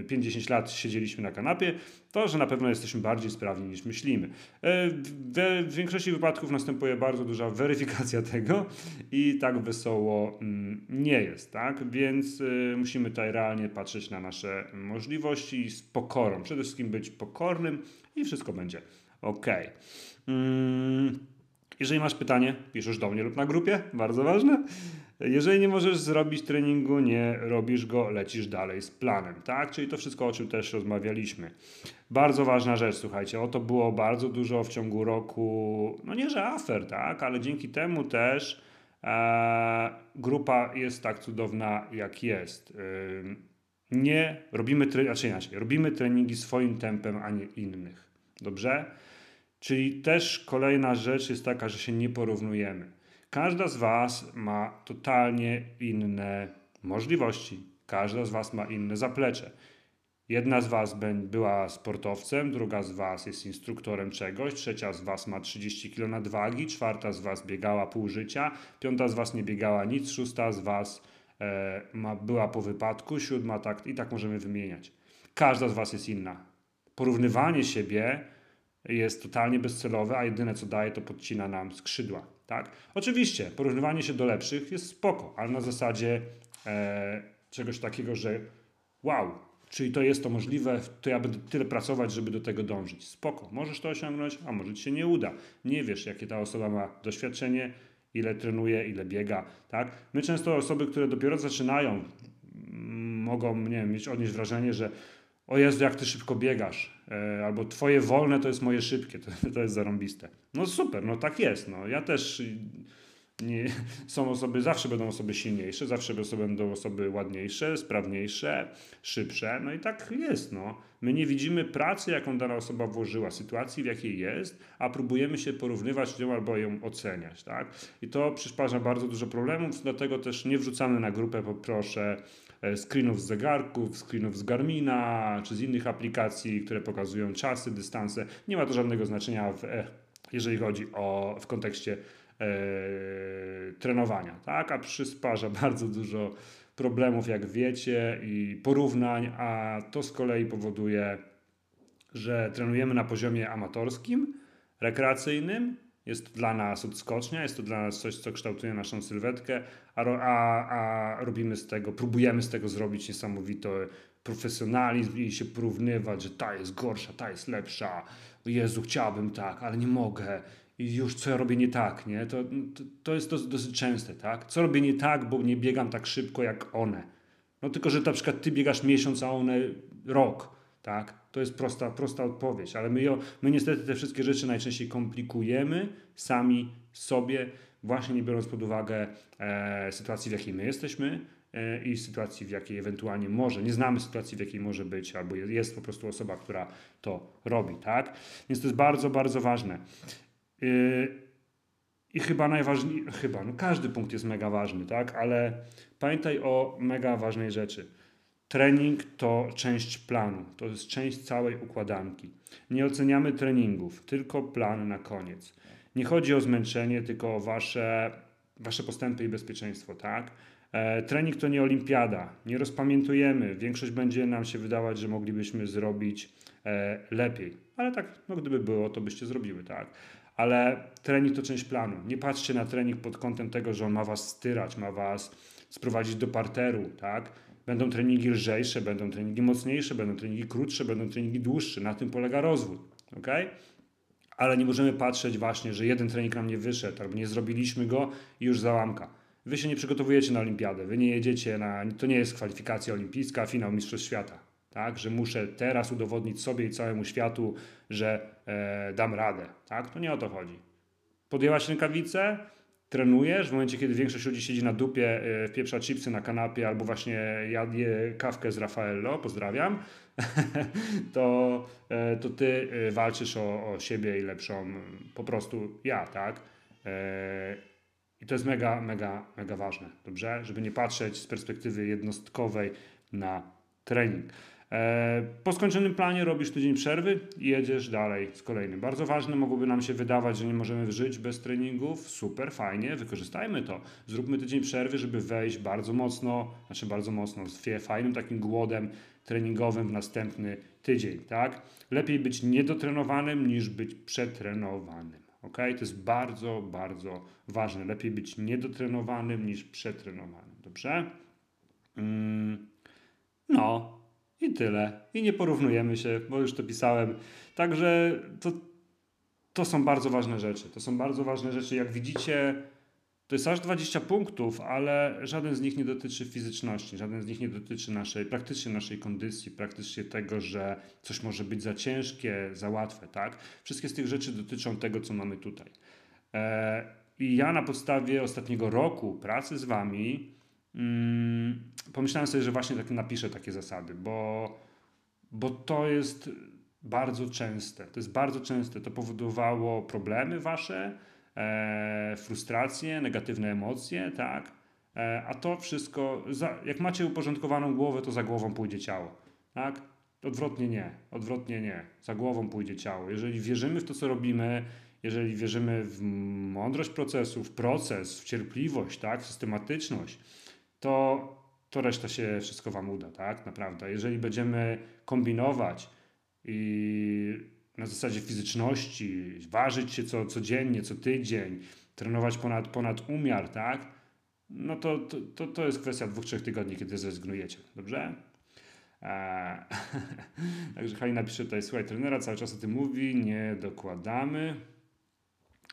50 lat siedzieliśmy na kanapie, to że na pewno jesteśmy bardziej sprawni niż myślimy. E, w większości wypadków następuje bardzo duża weryfikacja tego i tak wesoło mm, nie jest, tak? Więc e, musimy tutaj realnie patrzeć na nasze możliwości z pokorą. Przede wszystkim być pokornym i wszystko będzie ok. Mm, jeżeli masz pytanie, piszesz do mnie lub na grupie, bardzo ważne. Jeżeli nie możesz zrobić treningu, nie robisz go, lecisz dalej z planem, tak? Czyli to wszystko, o czym też rozmawialiśmy. Bardzo ważna rzecz, słuchajcie, o to było bardzo dużo w ciągu roku, no nie że afer, tak? Ale dzięki temu też e, grupa jest tak cudowna, jak jest. Nie robimy, tre- znaczy inaczej, robimy treningi swoim tempem, a nie innych. Dobrze? Czyli też kolejna rzecz jest taka, że się nie porównujemy. Każda z Was ma totalnie inne możliwości. Każda z Was ma inne zaplecze. Jedna z Was była sportowcem, druga z Was jest instruktorem czegoś, trzecia z Was ma 30 kg nadwagi, czwarta z Was biegała pół życia, piąta z Was nie biegała nic, szósta z Was e, ma, była po wypadku, siódma tak i tak możemy wymieniać. Każda z Was jest inna. Porównywanie siebie jest totalnie bezcelowe, a jedyne co daje to podcina nam skrzydła. Tak? Oczywiście porównywanie się do lepszych jest spoko, ale na zasadzie e, czegoś takiego, że wow, czyli to jest to możliwe, to ja będę tyle pracować, żeby do tego dążyć. Spoko, możesz to osiągnąć, a może ci się nie uda. Nie wiesz, jakie ta osoba ma doświadczenie, ile trenuje, ile biega. Tak? My często osoby, które dopiero zaczynają, mogą nie wiem, mieć odnieść wrażenie, że o Jezu, jak ty szybko biegasz, e, albo twoje wolne to jest moje szybkie, to, to jest zarąbiste. No super, no tak jest. No. Ja też nie, są osoby, zawsze będą osoby silniejsze, zawsze będą osoby ładniejsze, sprawniejsze, szybsze. No i tak jest. No. My nie widzimy pracy, jaką dana osoba włożyła, sytuacji, w jakiej jest, a próbujemy się porównywać z nią albo ją oceniać. Tak? I to przysparza bardzo dużo problemów, dlatego też nie wrzucamy na grupę, poproszę, screenów z zegarków, screenów z Garmina czy z innych aplikacji, które pokazują czasy, dystanse. Nie ma to żadnego znaczenia, w, e, jeżeli chodzi o w kontekście e, trenowania, tak? A przysparza bardzo dużo problemów, jak wiecie, i porównań, a to z kolei powoduje, że trenujemy na poziomie amatorskim, rekreacyjnym, jest to dla nas odskocznia, jest to dla nas coś, co kształtuje naszą sylwetkę, a, a, a robimy z tego, próbujemy z tego zrobić niesamowity profesjonalizm i się porównywać, że ta jest gorsza, ta jest lepsza. Jezu, chciałbym tak, ale nie mogę i już co ja robię nie tak, nie? To, to, to jest dosyć, dosyć częste, tak? Co robię nie tak, bo nie biegam tak szybko jak one. No tylko, że na przykład ty biegasz miesiąc, a one rok, tak? To jest prosta, prosta odpowiedź, ale my, my niestety te wszystkie rzeczy najczęściej komplikujemy sami sobie, właśnie nie biorąc pod uwagę e, sytuacji, w jakiej my jesteśmy, e, i sytuacji, w jakiej ewentualnie może, nie znamy sytuacji, w jakiej może być, albo jest po prostu osoba, która to robi, tak? Więc to jest bardzo, bardzo ważne. Yy, I chyba najważniejszy, chyba, no każdy punkt jest mega ważny, tak? Ale pamiętaj o mega ważnej rzeczy. Trening to część planu, to jest część całej układanki. Nie oceniamy treningów, tylko plan na koniec. Nie chodzi o zmęczenie, tylko o wasze, wasze postępy i bezpieczeństwo, tak? E, trening to nie olimpiada, nie rozpamiętujemy. Większość będzie nam się wydawać, że moglibyśmy zrobić e, lepiej, ale tak, no gdyby było, to byście zrobiły, tak? ale trening to część planu. Nie patrzcie na trening pod kątem tego, że on ma was styrać, ma was sprowadzić do parteru, tak? Będą treningi lżejsze, będą treningi mocniejsze, będą treningi krótsze, będą treningi dłuższe. Na tym polega rozwój, ok? Ale nie możemy patrzeć właśnie, że jeden trening nam nie wyszedł, albo nie zrobiliśmy go i już załamka. Wy się nie przygotowujecie na olimpiadę, wy nie jedziecie na, to nie jest kwalifikacja olimpijska, finał Mistrzostw Świata, tak? Że muszę teraz udowodnić sobie i całemu światu, że e, dam radę, tak? To nie o to chodzi. Podjęłaś rękawice, trenujesz, w momencie, kiedy większość ludzi siedzi na dupie, e, pieprza chipsy na kanapie albo właśnie jadje kawkę z Raffaello, pozdrawiam, to, e, to ty e, walczysz o, o siebie i lepszą po prostu ja, tak? I to jest mega, mega, mega ważne, dobrze? Żeby nie patrzeć z perspektywy jednostkowej na trening. E, po skończonym planie robisz tydzień przerwy i jedziesz dalej z kolejnym. Bardzo ważne, mogłoby nam się wydawać, że nie możemy żyć bez treningów. Super, fajnie, wykorzystajmy to. Zróbmy tydzień przerwy, żeby wejść bardzo mocno, znaczy bardzo mocno, z fajnym takim głodem treningowym w następny tydzień, tak? Lepiej być niedotrenowanym niż być przetrenowanym. Ok? To jest bardzo, bardzo ważne. Lepiej być niedotrenowanym niż przetrenowanym. Dobrze? Mm, no, i tyle. I nie porównujemy się, bo już to pisałem. Także to, to są bardzo ważne rzeczy. To są bardzo ważne rzeczy. Jak widzicie, to jest aż 20 punktów, ale żaden z nich nie dotyczy fizyczności, żaden z nich nie dotyczy naszej, praktycznie naszej kondycji, praktycznie tego, że coś może być za ciężkie, za łatwe, tak? Wszystkie z tych rzeczy dotyczą tego, co mamy tutaj. E, I ja na podstawie ostatniego roku pracy z Wami pomyślałem sobie, że właśnie tak napiszę takie zasady, bo, bo to jest bardzo częste. To jest bardzo częste. To powodowało problemy Wasze, e, frustracje, negatywne emocje, tak? E, a to wszystko, za, jak macie uporządkowaną głowę, to za głową pójdzie ciało, tak? Odwrotnie nie, odwrotnie nie. Za głową pójdzie ciało. Jeżeli wierzymy w to, co robimy, jeżeli wierzymy w mądrość procesu, w proces, w cierpliwość, tak, w systematyczność, to, to reszta się wszystko Wam uda, tak? Naprawdę. Jeżeli będziemy kombinować i na zasadzie fizyczności, ważyć się co, codziennie, co tydzień, trenować ponad, ponad umiar, tak? No to, to, to jest kwestia dwóch, trzech tygodni, kiedy zrezygnujecie, dobrze? Eee, także Halina pisze tutaj, słuchaj, trenera cały czas o tym mówi, nie dokładamy.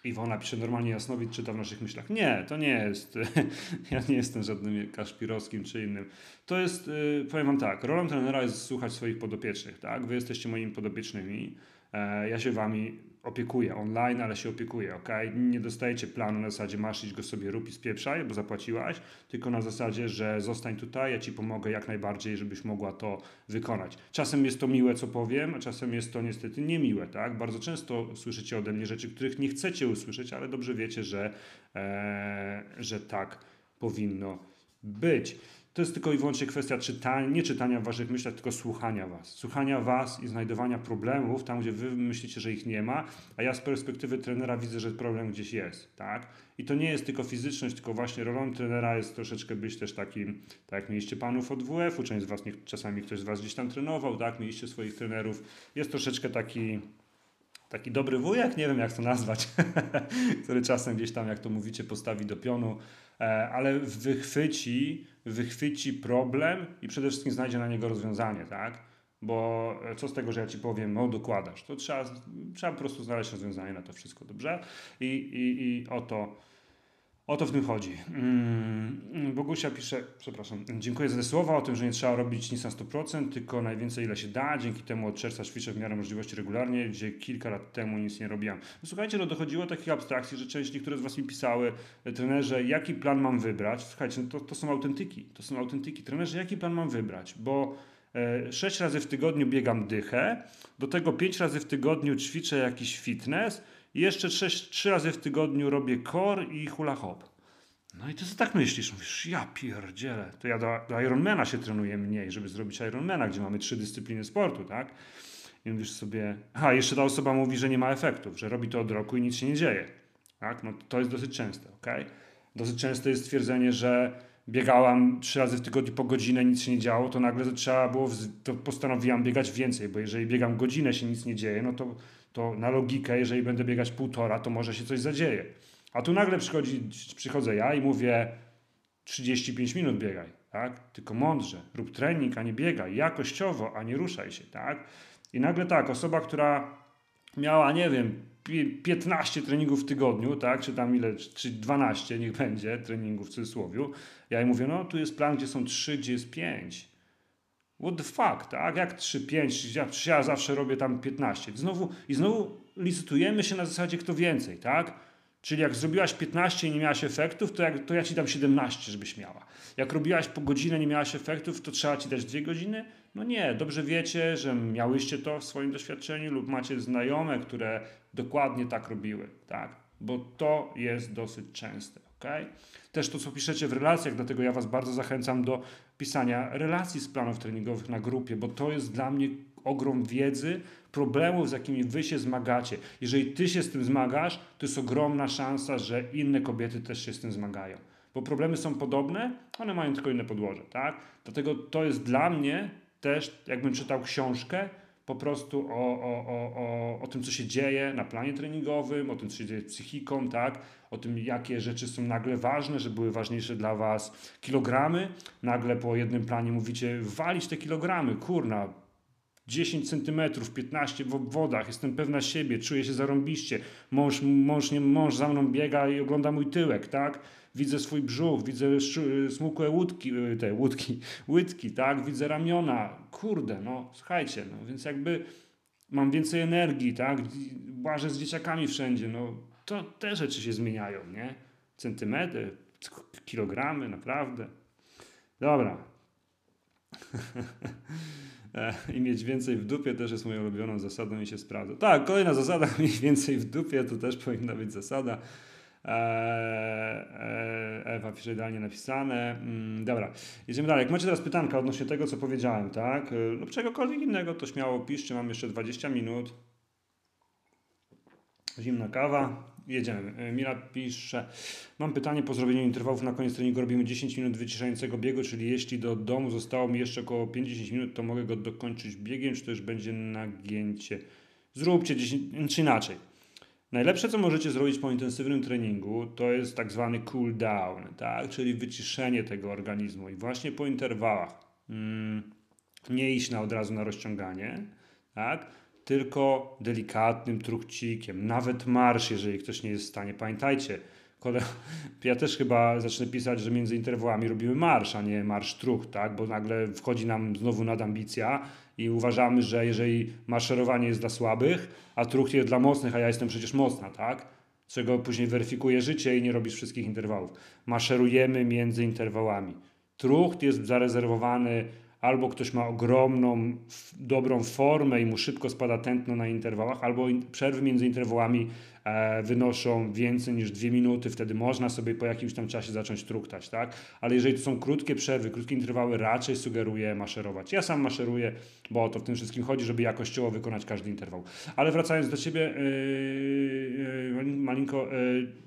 Iwona pisze normalnie Jasnowicz czyta w naszych myślach. Nie, to nie jest. ja nie jestem żadnym Kaszpirowskim czy innym. To jest, y, powiem wam tak, rolą trenera jest słuchać swoich podopiecznych, tak? Wy jesteście moimi podopiecznymi. E, ja się wami opiekuję online, ale się opiekuję, ok? Nie dostajecie planu na zasadzie masz iść go sobie rób i spieprzaj, bo zapłaciłaś, tylko na zasadzie, że zostań tutaj, ja ci pomogę jak najbardziej, żebyś mogła to wykonać. Czasem jest to miłe, co powiem, a czasem jest to niestety niemiłe, tak? Bardzo często słyszycie ode mnie rzeczy, których nie chcecie usłyszeć, ale dobrze wiecie, że, e, że tak powinno być to jest tylko i wyłącznie kwestia czytania, nie czytania w waszych myślach, tylko słuchania was. Słuchania was i znajdowania problemów tam, gdzie wy myślicie, że ich nie ma, a ja z perspektywy trenera widzę, że problem gdzieś jest, tak? I to nie jest tylko fizyczność, tylko właśnie rolą trenera jest troszeczkę być też takim, tak jak mieliście panów od WF-u, część z was, czasami ktoś z was gdzieś tam trenował, tak? Mieliście swoich trenerów. Jest troszeczkę taki taki dobry wujek, nie wiem jak to nazwać, który czasem gdzieś tam, jak to mówicie, postawi do pionu, e, ale wychwyci, wychwyci problem i przede wszystkim znajdzie na niego rozwiązanie, tak? Bo e, co z tego, że ja ci powiem, no dokładasz, to trzeba, trzeba po prostu znaleźć rozwiązanie na to wszystko, dobrze? I, i, i o to o to w tym chodzi. Mm, Bogusia pisze, przepraszam, dziękuję za te słowa o tym, że nie trzeba robić nic na 100%, tylko najwięcej ile się da. Dzięki temu od czerwca ćwiczę w miarę możliwości regularnie, gdzie kilka lat temu nic nie robiłam. No, słuchajcie, no dochodziło do takich abstrakcji, że część niektóre z Was mi pisały, e, trenerze, jaki plan mam wybrać? Słuchajcie, no to, to są autentyki, to są autentyki. Trenerze, jaki plan mam wybrać? Bo e, sześć razy w tygodniu biegam dychę, do tego pięć razy w tygodniu ćwiczę jakiś fitness, i jeszcze trzy razy w tygodniu robię core i hula hop. No i ty co tak myślisz? Mówisz, ja pierdzielę. To ja do, do Ironmana się trenuję mniej, żeby zrobić Ironmana, gdzie mamy trzy dyscypliny sportu, tak? I mówisz sobie, a jeszcze ta osoba mówi, że nie ma efektów, że robi to od roku i nic się nie dzieje. Tak? No to jest dosyć częste, ok? Dosyć częste jest stwierdzenie, że biegałam trzy razy w tygodniu po godzinę, nic się nie działo, to nagle trzeba było, to postanowiłam biegać więcej, bo jeżeli biegam godzinę, się nic nie dzieje, no to to na logikę, jeżeli będę biegać półtora, to może się coś zadzieje. A tu nagle przychodzi, przychodzę ja i mówię 35 minut biegaj, tak? Tylko mądrze, rób trening, a nie biegaj, jakościowo, a nie ruszaj się, tak? I nagle tak, osoba, która miała, nie wiem, 15 treningów w tygodniu, tak, czy tam ile, czy 12, niech będzie treningów w cudzysłowie. Ja jej mówię, no tu jest plan, gdzie są 3, gdzie jest 5. What the fuck, tak? Jak 3, 5, ja, ja zawsze robię tam 15. Znowu, I znowu licytujemy się na zasadzie kto więcej, tak? Czyli jak zrobiłaś 15 i nie miałaś efektów, to, jak, to ja ci dam 17, żebyś miała. Jak robiłaś po godzinę nie miałaś efektów, to trzeba ci dać 2 godziny? No nie, dobrze wiecie, że miałyście to w swoim doświadczeniu lub macie znajome, które dokładnie tak robiły, tak? Bo to jest dosyć częste, ok? Też to, co piszecie w relacjach, dlatego ja Was bardzo zachęcam do pisania relacji z planów treningowych na grupie, bo to jest dla mnie ogrom wiedzy, problemów, z jakimi Wy się zmagacie. Jeżeli Ty się z tym zmagasz, to jest ogromna szansa, że inne kobiety też się z tym zmagają. Bo problemy są podobne, one mają tylko inne podłoże, tak? Dlatego to jest dla mnie też, jakbym czytał książkę, po prostu o, o, o, o, o tym, co się dzieje na planie treningowym, o tym, co się dzieje z psychiką, tak? O tym, jakie rzeczy są nagle ważne, że były ważniejsze dla Was kilogramy. Nagle po jednym planie mówicie, walić te kilogramy, kurna, 10 centymetrów, 15 w obwodach, jestem pewna siebie, czuję się zarąbiście, mąż, mąż, nie, mąż za mną biega i ogląda mój tyłek, tak? Widzę swój brzuch, widzę smukłe łódki, y, te łódki, łydki, tak? Widzę ramiona, kurde, no słuchajcie, no więc jakby mam więcej energii, tak? Łażę z dzieciakami wszędzie, no to te rzeczy się zmieniają, nie? Centymetry, kilogramy, naprawdę. Dobra. E, I mieć więcej w dupie też jest moją ulubioną zasadą i się sprawdza. Tak, kolejna zasada, mieć więcej w dupie, to też powinna być zasada. E, e, Ewa pisze idealnie napisane. Mm, dobra, jedziemy dalej. Jak macie teraz pytanka odnośnie tego, co powiedziałem, tak? Lub czegokolwiek innego, to śmiało piszcie. Mam jeszcze 20 minut. Zimna kawa. Jedziemy. Mila pisze, mam pytanie po zrobieniu interwałów na koniec treningu robimy 10 minut wyciszającego biegu, czyli jeśli do domu zostało mi jeszcze około 50 minut, to mogę go dokończyć biegiem, czy to już będzie nagięcie? Zróbcie 10, czy inaczej. Najlepsze, co możecie zrobić po intensywnym treningu, to jest tak zwany cool down, tak? czyli wyciszenie tego organizmu. I właśnie po interwałach mm, nie iść na od razu na rozciąganie, tak? Tylko delikatnym truchcikiem, nawet marsz, jeżeli ktoś nie jest w stanie. Pamiętajcie, ja też chyba zacznę pisać, że między interwałami robimy marsz, a nie marsz truch, tak? bo nagle wchodzi nam znowu nadambicja i uważamy, że jeżeli maszerowanie jest dla słabych, a truch jest dla mocnych, a ja jestem przecież mocna, tak? Czego później weryfikuje życie i nie robisz wszystkich interwałów. Maszerujemy między interwałami. Trucht jest zarezerwowany albo ktoś ma ogromną, dobrą formę i mu szybko spada tętno na interwałach, albo przerwy między interwałami e, wynoszą więcej niż dwie minuty, wtedy można sobie po jakimś tam czasie zacząć truktać, tak? Ale jeżeli to są krótkie przerwy, krótkie interwały, raczej sugeruję maszerować. Ja sam maszeruję, bo o to w tym wszystkim chodzi, żeby jakościowo wykonać każdy interwał. Ale wracając do Ciebie, yy, yy, Malinko, yy,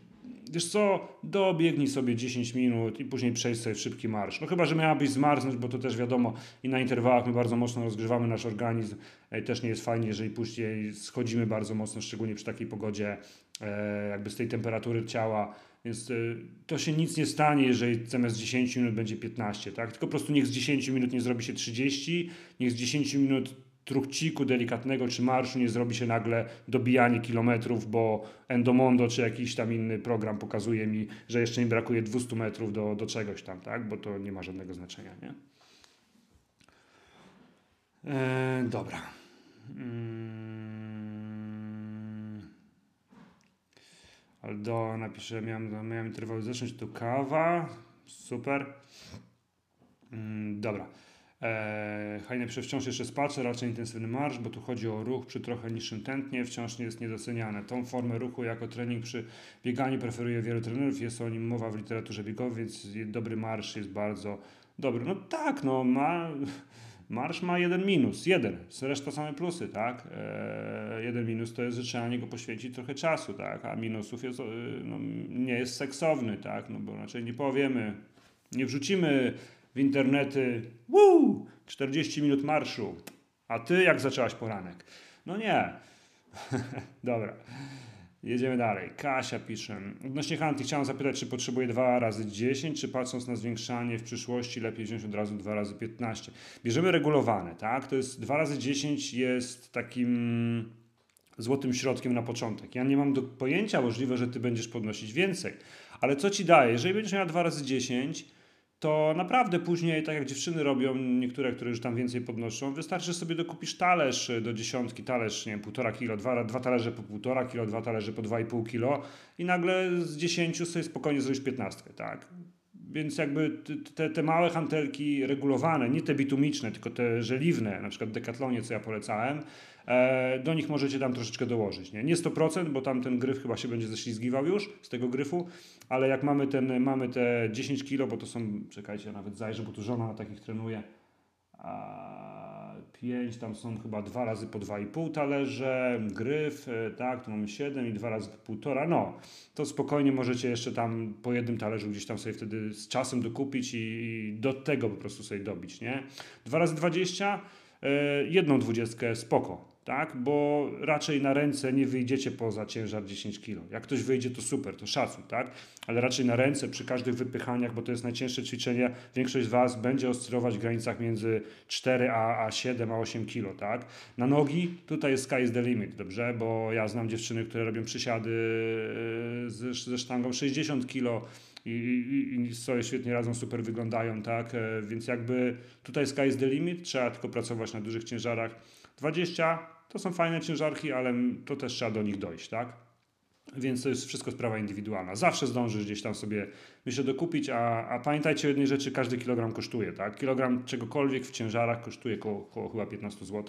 wiesz co, dobiegnij sobie 10 minut i później przejść sobie w szybki marsz. No chyba, że miałabyś zmarznąć, bo to też wiadomo i na interwałach my bardzo mocno rozgrzewamy nasz organizm. E, też nie jest fajnie, jeżeli później schodzimy bardzo mocno, szczególnie przy takiej pogodzie, e, jakby z tej temperatury ciała. Więc e, to się nic nie stanie, jeżeli zamiast 10 minut będzie 15, tak? Tylko po prostu niech z 10 minut nie zrobi się 30, niech z 10 minut truchciku delikatnego czy marszu nie zrobi się nagle dobijanie kilometrów, bo Endomondo czy jakiś tam inny program pokazuje mi, że jeszcze mi brakuje 200 metrów do, do czegoś tam, tak? Bo to nie ma żadnego znaczenia, nie? E, dobra. Mm. Aldo napisze, miałem, miałem interwał zacząć, to kawa. Super. Mm, dobra. Eee, Hajne wciąż jeszcze spacer, raczej intensywny marsz, bo tu chodzi o ruch przy trochę niższym tętnie, wciąż nie jest niedoceniane. Tą formę ruchu jako trening przy bieganiu preferuje wielu trenerów, jest o nim mowa w literaturze biegowej, więc dobry marsz jest bardzo dobry. No tak, no ma... Marsz ma jeden minus, jeden, reszta same plusy, tak? Eee, jeden minus to jest, że trzeba na niego poświęcić trochę czasu, tak? A minusów jest, no, nie jest seksowny, tak? No bo raczej nie powiemy, nie wrzucimy w internety, wuu, 40 minut marszu, a ty jak zaczęłaś poranek? No nie. Dobra. Jedziemy dalej. Kasia pisze. Odnośnie Hanty chciałam zapytać, czy potrzebuje 2 razy 10, czy patrząc na zwiększanie w przyszłości lepiej wziąć od razu 2 razy 15. Bierzemy regulowane, tak? To jest 2 razy 10 jest takim złotym środkiem na początek. Ja nie mam do pojęcia, możliwe, że ty będziesz podnosić więcej. Ale co ci daje? Jeżeli będziesz miała 2 razy 10, to naprawdę później, tak jak dziewczyny robią, niektóre, które już tam więcej podnoszą, wystarczy, że sobie dokupisz talerz do dziesiątki, talerz, nie wiem, półtora kilo, dwa, dwa talerze po półtora kilo, dwa talerze po dwa i pół kilo i nagle z dziesięciu sobie spokojnie zrobisz piętnastkę, tak? Więc jakby te, te małe hantelki regulowane, nie te bitumiczne, tylko te żeliwne, na przykład w co ja polecałem, e, do nich możecie tam troszeczkę dołożyć. Nie, nie 100%, bo tam ten gryf chyba się będzie ześlizgiwał już z tego gryfu, ale jak mamy, ten, mamy te 10 kilo, bo to są, czekajcie, nawet zajrzę, bo tu żona na takich trenuje, a 5, tam są chyba dwa razy po 2,5 talerze, gryf, e, tak, tu mamy 7 i dwa razy po półtora, no, to spokojnie możecie jeszcze tam po jednym talerzu gdzieś tam sobie wtedy z czasem dokupić i, i do tego po prostu sobie dobić, nie? 2 razy 20, e, jedną dwudziestkę spoko, tak? Bo raczej na ręce nie wyjdziecie poza ciężar 10 kg. Jak ktoś wyjdzie, to super, to szacun, tak? Ale raczej na ręce przy każdych wypychaniach, bo to jest najcięższe ćwiczenie, większość z Was będzie oscylować w granicach między 4 a, a 7 a 8 kg, tak? Na nogi tutaj jest sky is the limit, dobrze? Bo ja znam dziewczyny, które robią przysiady e, ze, ze sztangą 60 kg i, i, i sobie świetnie radzą, super wyglądają, tak? E, więc jakby tutaj sky is the limit, trzeba tylko pracować na dużych ciężarach. 20 to są fajne ciężarki, ale to też trzeba do nich dojść, tak? Więc to jest wszystko sprawa indywidualna. Zawsze zdążysz gdzieś tam sobie, myślę, dokupić, a, a pamiętajcie o jednej rzeczy, każdy kilogram kosztuje, tak? Kilogram czegokolwiek w ciężarach kosztuje około, około chyba 15 zł.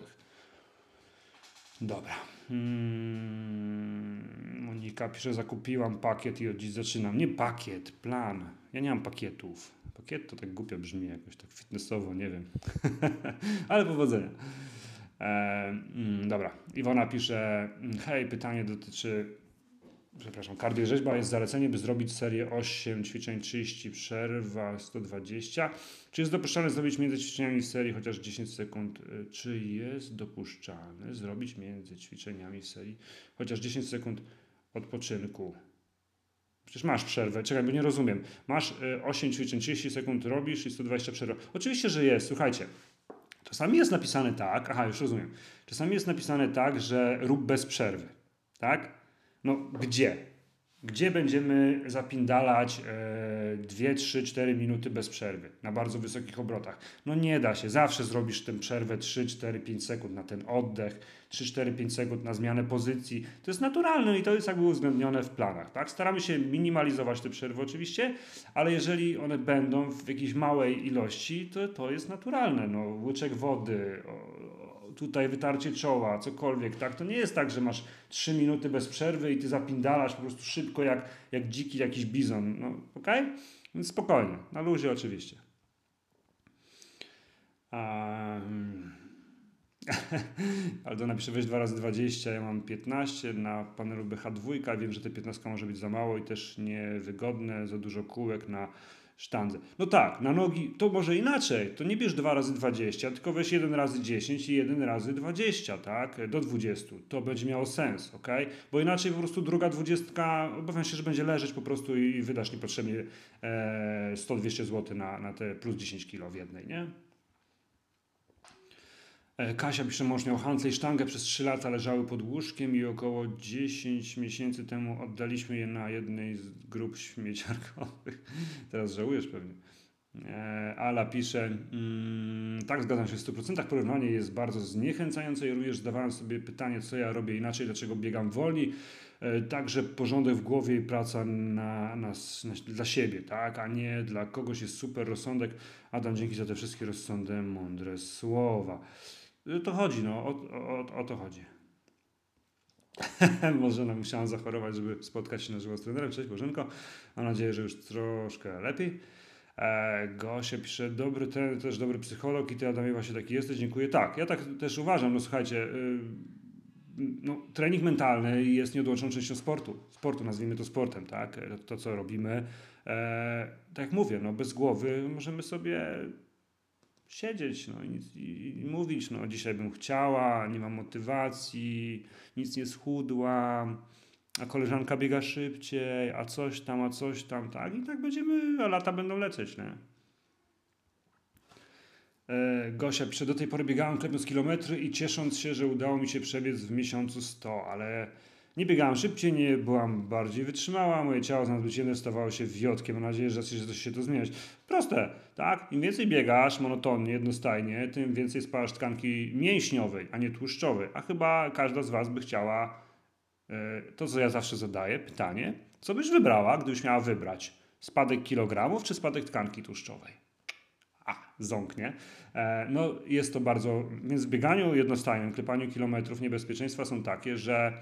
Dobra. Hmm, Monika pisze, zakupiłam pakiet i od dziś zaczynam. Nie pakiet, plan. Ja nie mam pakietów. Pakiet to tak głupio brzmi jakoś, tak fitnessowo, nie wiem. Ale powodzenia. E, mm, dobra, Iwona pisze, mm, hej, pytanie dotyczy, przepraszam, kardiożeźba jest zalecenie, by zrobić serię 8 ćwiczeń 30, przerwa 120. Czy jest dopuszczalne zrobić między ćwiczeniami serii chociaż 10 sekund? E, czy jest dopuszczalne zrobić między ćwiczeniami serii chociaż 10 sekund odpoczynku? Przecież masz przerwę. Czekaj, bo nie rozumiem. Masz 8 e, ćwiczeń, 30 sekund robisz i 120 przerwa. Oczywiście, że jest. Słuchajcie, Czasami jest napisane tak, aha, już rozumiem. Czasami jest napisane tak, że rób bez przerwy. Tak? No gdzie? Gdzie będziemy zapindalać e, 2, 3, 4 minuty bez przerwy na bardzo wysokich obrotach? No nie da się. Zawsze zrobisz tę przerwę 3, 4, 5 sekund na ten oddech, 3, 4, 5 sekund na zmianę pozycji. To jest naturalne i to jest jakby uwzględnione w planach. Tak? Staramy się minimalizować te przerwy oczywiście, ale jeżeli one będą w jakiejś małej ilości, to to jest naturalne. No, łyczek wody, tutaj wytarcie czoła, cokolwiek, tak? To nie jest tak, że masz 3 minuty bez przerwy i ty zapindalasz po prostu szybko jak, jak dziki jakiś bizon, no okej? Więc spokojnie, na luzie oczywiście. Um. Aldo napisze weź 2 razy 20, ja mam 15 na panelu BH2, wiem, że te 15 może być za mało i też niewygodne, za dużo kółek na sztandze. No tak, na nogi to może inaczej. To nie bierz 2 razy 20, tylko weź 1 razy 10 i 1 razy 20, tak? Do 20. To będzie miało sens, ok? Bo inaczej po prostu druga 20, obawiam się, że będzie leżeć po prostu i wydasz niepotrzebnie e, 100-200 zł na, na te plus 10 kg w jednej, nie? E, Kasia pisze, mąż miał handle i sztangę, przez 3 lata leżały pod łóżkiem i około 10 miesięcy temu oddaliśmy je na jednej z grup śmieciarkowych. Teraz żałujesz pewnie. E, Ala pisze, mm, tak zgadzam się w 100%, porównanie jest bardzo zniechęcające i również zdawałem sobie pytanie, co ja robię inaczej, dlaczego biegam wolniej. Także porządek w głowie i praca na, na, na, dla siebie, tak, a nie dla kogoś jest super rozsądek. Adam, dzięki za te wszystkie rozsądne, mądre słowa. Y, to chodzi, no, o, o, o to chodzi. Może nam musiałam zachorować, żeby spotkać się na żywo z trenerem. Cześć Bożenko. Mam nadzieję, że już troszkę lepiej. E, Gosia pisze, dobry trener, też dobry psycholog i ty Adamie właśnie taki jesteś, dziękuję. Tak, ja tak też uważam, no słuchajcie, y, no, trening mentalny jest nieodłączną częścią sportu. Sportu, nazwijmy to sportem, tak? To, to co robimy. E, tak jak mówię, no, bez głowy możemy sobie siedzieć no, i, i, i, mówić, no dzisiaj bym chciała, nie mam motywacji, nic nie schudłam, a koleżanka biega szybciej, a coś tam, a coś tam, tak? I tak będziemy, a lata będą lecieć, nie? E, Gosia do tej pory biegałem klepiąc kilometry i ciesząc się, że udało mi się przebiec w miesiącu 100, ale nie biegałem szybciej, nie byłam bardziej wytrzymała, moje ciało być jednym stawało się wiotkiem. Mam nadzieję, że coś się to zmieniać. Proste, tak? Im więcej biegasz monotonnie, jednostajnie, tym więcej spalasz tkanki mięśniowej, a nie tłuszczowej. A chyba każda z Was by chciała e, to, co ja zawsze zadaję, pytanie, co byś wybrała, gdybyś miała wybrać? Spadek kilogramów czy spadek tkanki tłuszczowej? A, ząknie. E, no, jest to bardzo. Więc w bieganiu jednostajnym, klepaniu kilometrów, niebezpieczeństwa są takie, że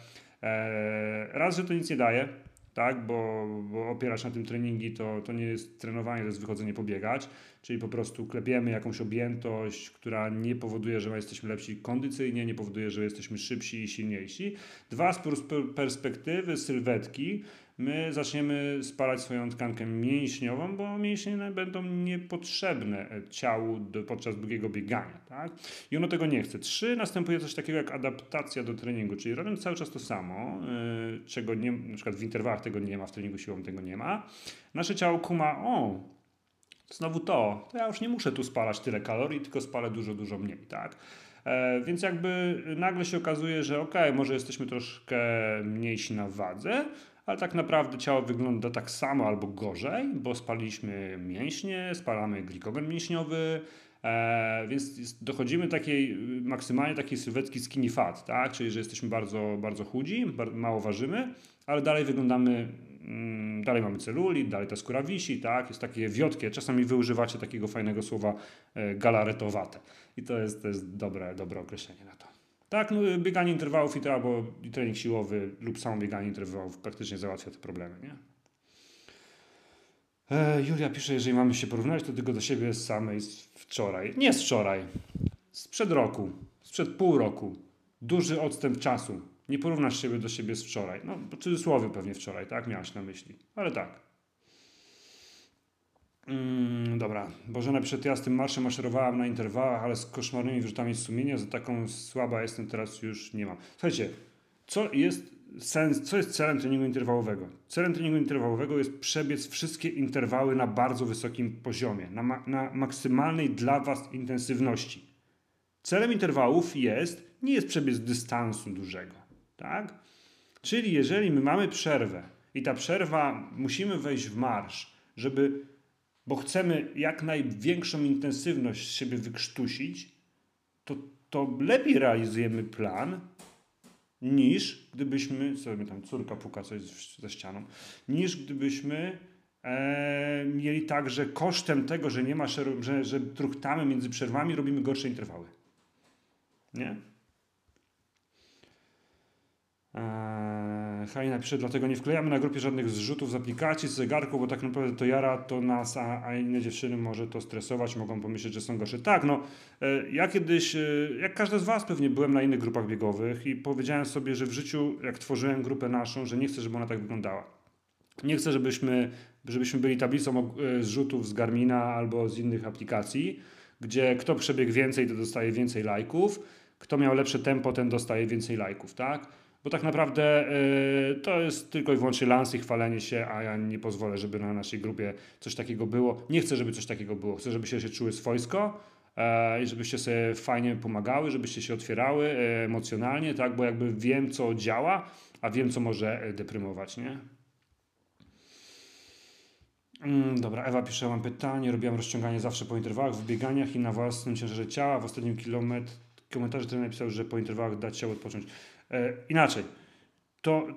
raz, że to nic nie daje, tak, bo, bo opierać na tym treningi to, to nie jest trenowanie, to jest wychodzenie pobiegać, czyli po prostu klepiemy jakąś objętość, która nie powoduje, że jesteśmy lepsi kondycyjnie, nie powoduje, że jesteśmy szybsi i silniejsi. Dwa, z perspektywy sylwetki, my zaczniemy spalać swoją tkankę mięśniową, bo mięśnie będą niepotrzebne ciału do, podczas długiego biegania. Tak? I ono tego nie chce. Trzy, następuje coś takiego jak adaptacja do treningu, czyli robiąc cały czas to samo, yy, czego nie, na przykład w interwałach tego nie ma, w treningu siłowym tego nie ma, nasze ciało kuma, o, znowu to, to ja już nie muszę tu spalać tyle kalorii, tylko spalę dużo, dużo mniej. Tak? E, więc jakby nagle się okazuje, że ok, może jesteśmy troszkę mniejsi na wadze, ale tak naprawdę ciało wygląda tak samo albo gorzej, bo spaliliśmy mięśnie, spalamy glikogen mięśniowy, e, więc dochodzimy do takiej maksymalnie takiej sylwetki skinny fat, tak? czyli że jesteśmy bardzo, bardzo chudzi, mało ważymy, ale dalej wyglądamy, dalej mamy celulit, dalej ta skóra wisi, tak? jest takie wiotkie, czasami wy używacie takiego fajnego słowa e, galaretowate i to jest, to jest dobre, dobre określenie na to. Tak, no, bieganie interwałów i to albo trening siłowy lub samo bieganie interwałów praktycznie załatwia te problemy, nie? E, Julia pisze, jeżeli mamy się porównać, to tylko do siebie samej z wczoraj. Nie z wczoraj, sprzed roku, sprzed pół roku. Duży odstęp czasu. Nie porównasz siebie do siebie z wczoraj. No, w cudzysłowie pewnie wczoraj, tak? Miałaś na myśli. Ale tak. Mm, dobra, Bożena pisze, ja z tym marszem maszerowałam na interwałach, ale z koszmarnymi wyrzutami sumienia, za taką słaba jestem teraz już nie mam. Słuchajcie, co jest sens, co jest celem treningu interwałowego? Celem treningu interwałowego jest przebiec wszystkie interwały na bardzo wysokim poziomie, na, ma, na maksymalnej dla Was intensywności. Celem interwałów jest, nie jest przebiec dystansu dużego, tak? Czyli jeżeli my mamy przerwę i ta przerwa, musimy wejść w marsz, żeby bo chcemy jak największą intensywność z siebie wykrztusić, to, to lepiej realizujemy plan, niż gdybyśmy, mi tam córka puka coś ze ścianą, niż gdybyśmy e, mieli tak, że kosztem tego, że nie ma, że, że truchtamy między przerwami, robimy gorsze interwały. Nie? Eee, Halina pisze, dlatego nie wklejamy na grupie żadnych zrzutów z aplikacji, z zegarku, bo tak naprawdę to jara to nas, a, a inne dziewczyny może to stresować, mogą pomyśleć, że są gorsze. Tak, no, e, ja kiedyś, e, jak każdy z Was pewnie, byłem na innych grupach biegowych i powiedziałem sobie, że w życiu, jak tworzyłem grupę naszą, że nie chcę, żeby ona tak wyglądała. Nie chcę, żebyśmy, żebyśmy byli tablicą e, zrzutów z Garmina albo z innych aplikacji, gdzie kto przebiegł więcej, to dostaje więcej lajków, kto miał lepsze tempo, ten dostaje więcej lajków, tak? Bo tak naprawdę y, to jest tylko i wyłącznie lans i chwalenie się, a ja nie pozwolę, żeby na naszej grupie coś takiego było. Nie chcę, żeby coś takiego było. Chcę, żebyście się czuły swojsko e, i żebyście sobie fajnie pomagały, żebyście się otwierały e, emocjonalnie, tak, bo jakby wiem, co działa, a wiem, co może e, deprymować, nie? Mm, dobra, Ewa pisze, mam pytanie. Robiłam rozciąganie zawsze po interwałach, w bieganiach i na własnym ciężarze ciała. W ostatnim kilometr komentarze trener napisał, że po interwałach dać się odpocząć. E, inaczej, to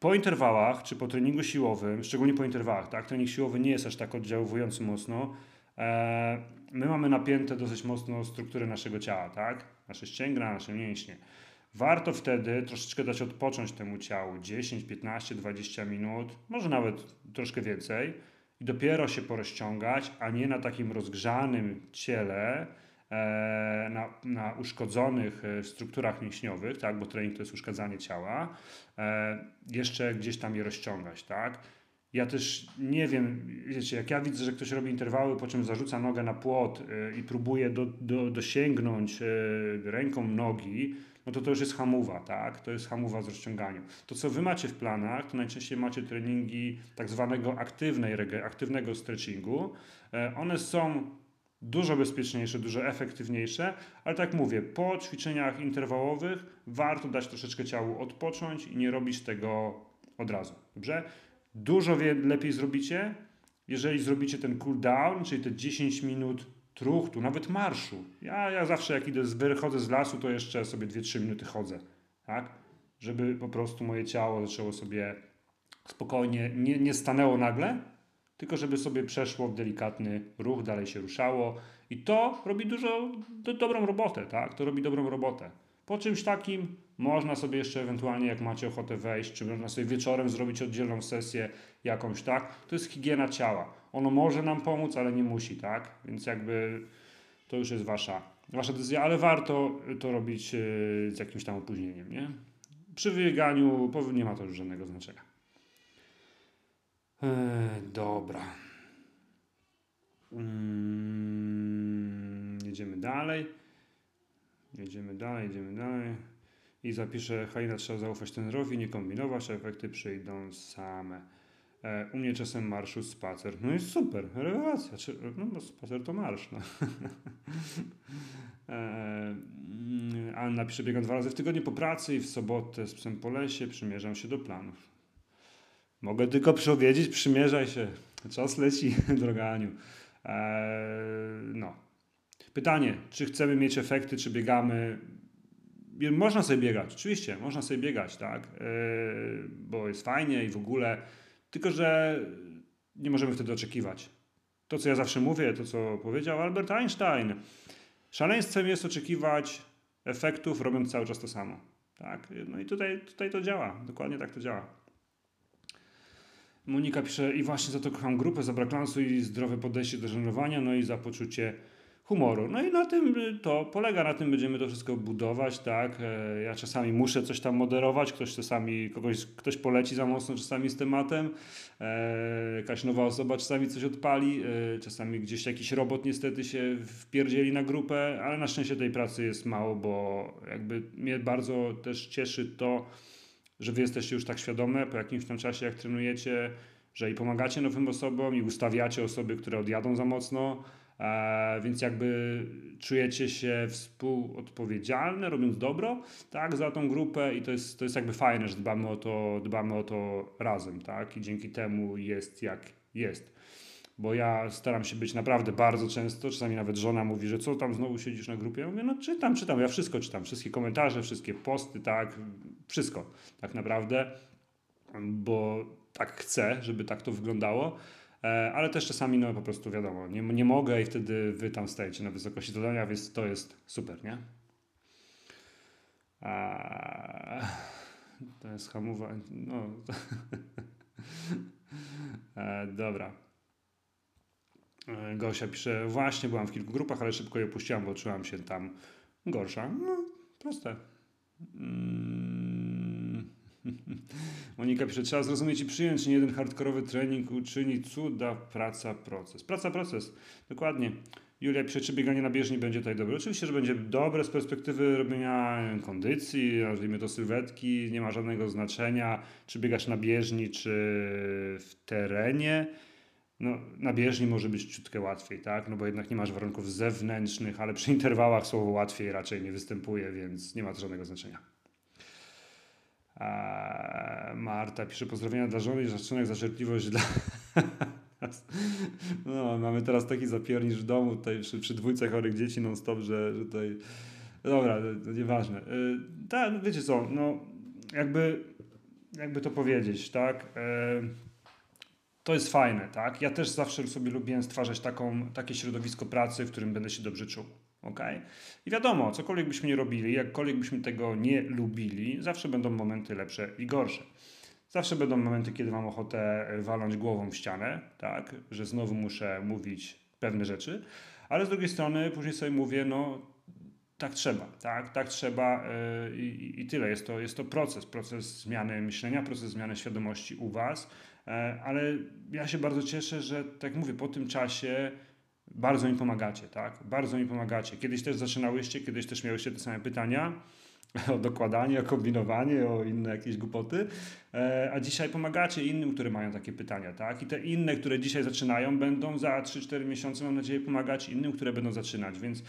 po interwałach, czy po treningu siłowym, szczególnie po interwałach, tak, trening siłowy nie jest aż tak oddziaływujący mocno, e, my mamy napięte dosyć mocno struktury naszego ciała, tak, nasze ścięgna, nasze mięśnie. Warto wtedy troszeczkę dać odpocząć temu ciału, 10, 15, 20 minut, może nawet troszkę więcej i dopiero się porozciągać, a nie na takim rozgrzanym ciele, na, na uszkodzonych e, strukturach mięśniowych, tak, bo trening to jest uszkadzanie ciała, e, jeszcze gdzieś tam je rozciągać, tak. Ja też nie wiem, wiecie, jak ja widzę, że ktoś robi interwały, po czym zarzuca nogę na płot i próbuje do, do, dosięgnąć ręką nogi, no to to już jest hamuwa, tak? To jest hamuwa z rozciąganiu. To, co wy macie w planach, to najczęściej macie treningi tak zwanego aktywnej, aktywnego stretchingu. E, one są dużo bezpieczniejsze, dużo efektywniejsze, ale tak mówię, po ćwiczeniach interwałowych warto dać troszeczkę ciału odpocząć i nie robić tego od razu. Dobrze? Dużo lepiej zrobicie, jeżeli zrobicie ten cool down, czyli te 10 minut truchtu, nawet marszu. Ja, ja zawsze jak idę, wychodzę z lasu, to jeszcze sobie 2-3 minuty chodzę, tak? Żeby po prostu moje ciało zaczęło sobie spokojnie, nie, nie stanęło nagle, tylko żeby sobie przeszło w delikatny ruch, dalej się ruszało. I to robi dużo, do, dobrą robotę, tak? To robi dobrą robotę. Po czymś takim można sobie jeszcze ewentualnie, jak macie ochotę wejść, czy można sobie wieczorem zrobić oddzielną sesję jakąś, tak? To jest higiena ciała. Ono może nam pomóc, ale nie musi, tak? Więc jakby to już jest wasza, wasza decyzja, ale warto to robić e, z jakimś tam opóźnieniem, nie? Przy wybieganiu nie ma to już żadnego znaczenia. Eee, dobra. Mm, jedziemy dalej. Jedziemy dalej, jedziemy dalej. I zapiszę, Halina, trzeba zaufać trenerowi, nie kombinować, efekty przyjdą same. E, u mnie czasem marszu spacer. No jest super, rewelacja. No bo spacer to marsz. No. e, Anna pisze, biegam dwa razy w tygodniu po pracy i w sobotę z psem po lesie, przymierzam się do planów. Mogę tylko powiedzieć, przymierzaj się. Czas leci, droga Aniu. Eee, no. Pytanie, czy chcemy mieć efekty, czy biegamy? Można sobie biegać, oczywiście, można sobie biegać, tak, eee, bo jest fajnie i w ogóle, tylko że nie możemy wtedy oczekiwać. To, co ja zawsze mówię, to, co powiedział Albert Einstein, szaleństwem jest oczekiwać efektów, robiąc cały czas to samo. Tak? No i tutaj, tutaj to działa, dokładnie tak to działa. Monika pisze, i właśnie za to kocham grupę, za brak lansu i zdrowe podejście do żenowania, no i za poczucie humoru. No i na tym to polega, na tym będziemy to wszystko budować, tak. E, ja czasami muszę coś tam moderować, ktoś czasami, kogoś, ktoś poleci za mocno czasami z tematem, e, jakaś nowa osoba czasami coś odpali, e, czasami gdzieś jakiś robot niestety się wpierdzieli na grupę, ale na szczęście tej pracy jest mało, bo jakby mnie bardzo też cieszy to, że wy jesteście już tak świadome po jakimś tam czasie, jak trenujecie, że i pomagacie nowym osobom, i ustawiacie osoby, które odjadą za mocno, e, więc jakby czujecie się współodpowiedzialne, robiąc dobro, tak, za tą grupę i to jest, to jest jakby fajne, że dbamy o to, dbamy o to razem, tak, i dzięki temu jest jak jest bo ja staram się być naprawdę bardzo często, czasami nawet żona mówi, że co tam znowu siedzisz na grupie? Ja mówię, no czytam, czytam, ja wszystko czytam, wszystkie komentarze, wszystkie posty, tak, wszystko tak naprawdę, bo tak chcę, żeby tak to wyglądało, e, ale też czasami, no po prostu wiadomo, nie, nie mogę i wtedy wy tam stajecie na wysokości zadania, więc to jest super, nie? A, to jest hamowa, no... E, dobra. E, Gosia pisze, właśnie byłam w kilku grupach, ale szybko je opuściłam, bo czułam się tam gorsza. No, proste. Mm. Monika pisze, trzeba zrozumieć i przyjąć, nie jeden hardkorowy trening uczyni cuda, praca, proces. Praca, proces, dokładnie. Julia pisze, czy bieganie na bieżni będzie tutaj dobre? Oczywiście, że będzie dobre z perspektywy robienia kondycji, nazwijmy to sylwetki, nie ma żadnego znaczenia, czy biegasz na bieżni, czy w terenie no, na bieżni może być ciutkę łatwiej, tak? No bo jednak nie masz warunków zewnętrznych, ale przy interwałach słowo łatwiej raczej nie występuje, więc nie ma to żadnego znaczenia. A Marta pisze pozdrowienia dla żony i szacunek za cierpliwość dla... no, mamy teraz taki zapiernicz w domu tutaj przy, przy dwójce chorych dzieci non stop, że, że tutaj... Dobra, to nieważne. Yy, tak, no wiecie co, no jakby, jakby to powiedzieć, tak? Yy, to jest fajne, tak? Ja też zawsze sobie lubiłem stwarzać taką, takie środowisko pracy, w którym będę się dobrze czuł. Okay? I wiadomo, cokolwiek byśmy nie robili, jakkolwiek byśmy tego nie lubili, zawsze będą momenty lepsze i gorsze. Zawsze będą momenty, kiedy mam ochotę walnąć głową w ścianę, tak? Że znowu muszę mówić pewne rzeczy, ale z drugiej strony później sobie mówię, no tak trzeba, tak, tak trzeba yy, i, i tyle. Jest to, jest to proces, proces zmiany myślenia, proces zmiany świadomości u Was, E, ale ja się bardzo cieszę, że tak mówię, po tym czasie bardzo mi pomagacie, tak? Bardzo mi pomagacie. Kiedyś też zaczynałyście, kiedyś też miałyście te same pytania. o dokładanie, o kombinowanie, o inne jakieś głupoty, e, a dzisiaj pomagacie innym, które mają takie pytania, tak? I te inne, które dzisiaj zaczynają, będą za 3-4 miesiące, mam nadzieję, pomagać innym, które będą zaczynać, więc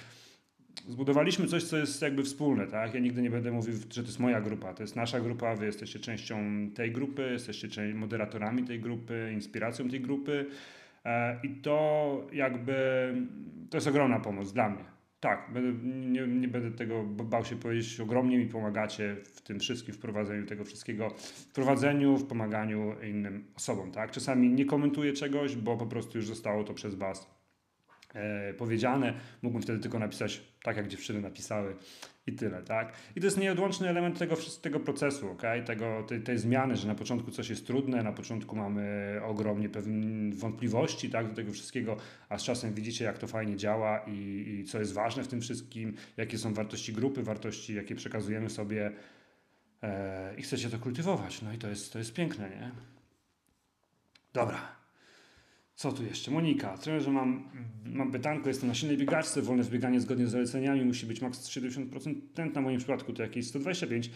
zbudowaliśmy coś, co jest jakby wspólne, tak? Ja nigdy nie będę mówił, że to jest moja grupa, to jest nasza grupa, wy jesteście częścią tej grupy, jesteście moderatorami tej grupy, inspiracją tej grupy e, i to jakby, to jest ogromna pomoc dla mnie. Tak, będę, nie, nie będę tego bał się powiedzieć, ogromnie mi pomagacie w tym wszystkim, w prowadzeniu tego wszystkiego, w prowadzeniu, w pomaganiu innym osobom, tak? Czasami nie komentuję czegoś, bo po prostu już zostało to przez Was powiedziane. Mógłbym wtedy tylko napisać tak, jak dziewczyny napisały i tyle, tak? I to jest nieodłączny element tego, tego procesu, okay? tego, tej, tej zmiany, że na początku coś jest trudne, na początku mamy ogromnie pewne wątpliwości, tak, do tego wszystkiego, a z czasem widzicie, jak to fajnie działa i, i co jest ważne w tym wszystkim, jakie są wartości grupy, wartości, jakie przekazujemy sobie e, i chcecie to kultywować. No i to jest, to jest piękne, nie? Dobra. Co tu jeszcze? Monika. Trenerze, mam, mam pytanko, jestem na silnej biegaczce, wolne zbieganie zgodnie z zaleceniami musi być maks 70% tętna, w moim przypadku to jakieś 125.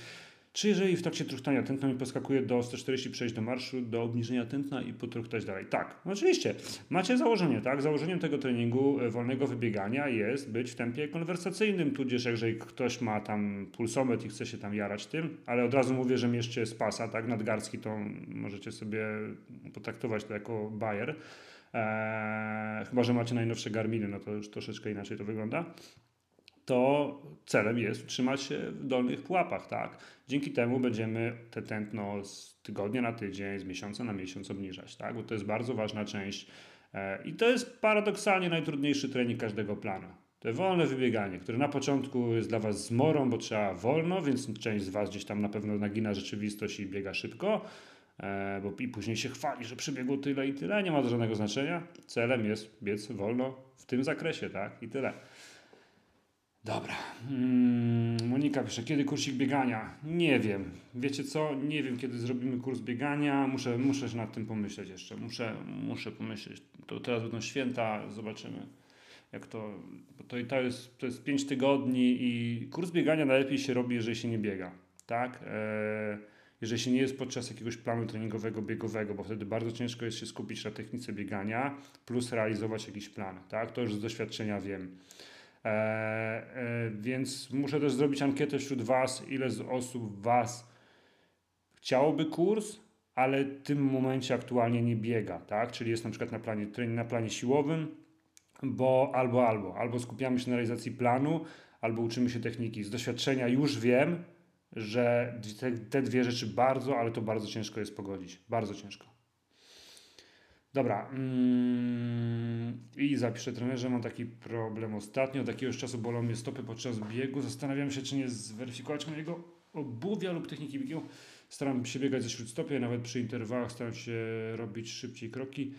Czy jeżeli w trakcie truchtania tętno mi poskakuje do 140 przejść do marszu, do obniżenia tętna i potruchtać dalej? Tak, oczywiście. Macie założenie, tak? Założeniem tego treningu e, wolnego wybiegania jest być w tempie konwersacyjnym, tudzież jeżeli ktoś ma tam pulsometr i chce się tam jarać tym, ale od razu mówię, że mieście z pasa, tak? Nadgarski to możecie sobie potraktować to jako bajer. Eee, chyba, że macie najnowsze Garminy, no to już troszeczkę inaczej to wygląda. To celem jest utrzymać się w dolnych pułapach, tak? Dzięki temu będziemy te tętno z tygodnia na tydzień, z miesiąca na miesiąc obniżać, tak? Bo to jest bardzo ważna część eee, i to jest paradoksalnie najtrudniejszy trening każdego planu. To wolne wybieganie, które na początku jest dla Was zmorą, bo trzeba wolno, więc część z Was gdzieś tam na pewno nagina rzeczywistość i biega szybko, bo i później się chwali, że przebiegło tyle i tyle, nie ma to żadnego znaczenia. Celem jest biec wolno w tym zakresie, tak? I tyle. Dobra. Hmm, Monika pisze, kiedy kursik biegania? Nie wiem. Wiecie co? Nie wiem, kiedy zrobimy kurs biegania. Muszę, muszę nad tym pomyśleć jeszcze. Muszę, muszę pomyśleć. To teraz będą święta, zobaczymy. Jak to, bo to, to, jest, to jest 5 tygodni i kurs biegania najlepiej się robi, jeżeli się nie biega. Tak? Eee, jeżeli się nie jest podczas jakiegoś planu treningowego, biegowego, bo wtedy bardzo ciężko jest się skupić na technice biegania plus realizować jakiś plan. Tak? To już z doświadczenia wiem. E, e, więc muszę też zrobić ankietę wśród Was, ile z osób Was chciałoby kurs, ale w tym momencie aktualnie nie biega, tak? Czyli jest na przykład na planie, na planie siłowym, bo albo, albo, albo skupiamy się na realizacji planu, albo uczymy się techniki. Z doświadczenia już wiem, że te, te dwie rzeczy bardzo, ale to bardzo ciężko jest pogodzić. Bardzo ciężko. Dobra. Mm, I zapiszę trenerze, mam taki problem ostatnio. Od jakiegoś czasu bolą mnie stopy podczas biegu. Zastanawiam się, czy nie zweryfikować mojego obuwia lub techniki biegu. Staram się biegać ze śródstopia, nawet przy interwałach staram się robić szybciej kroki.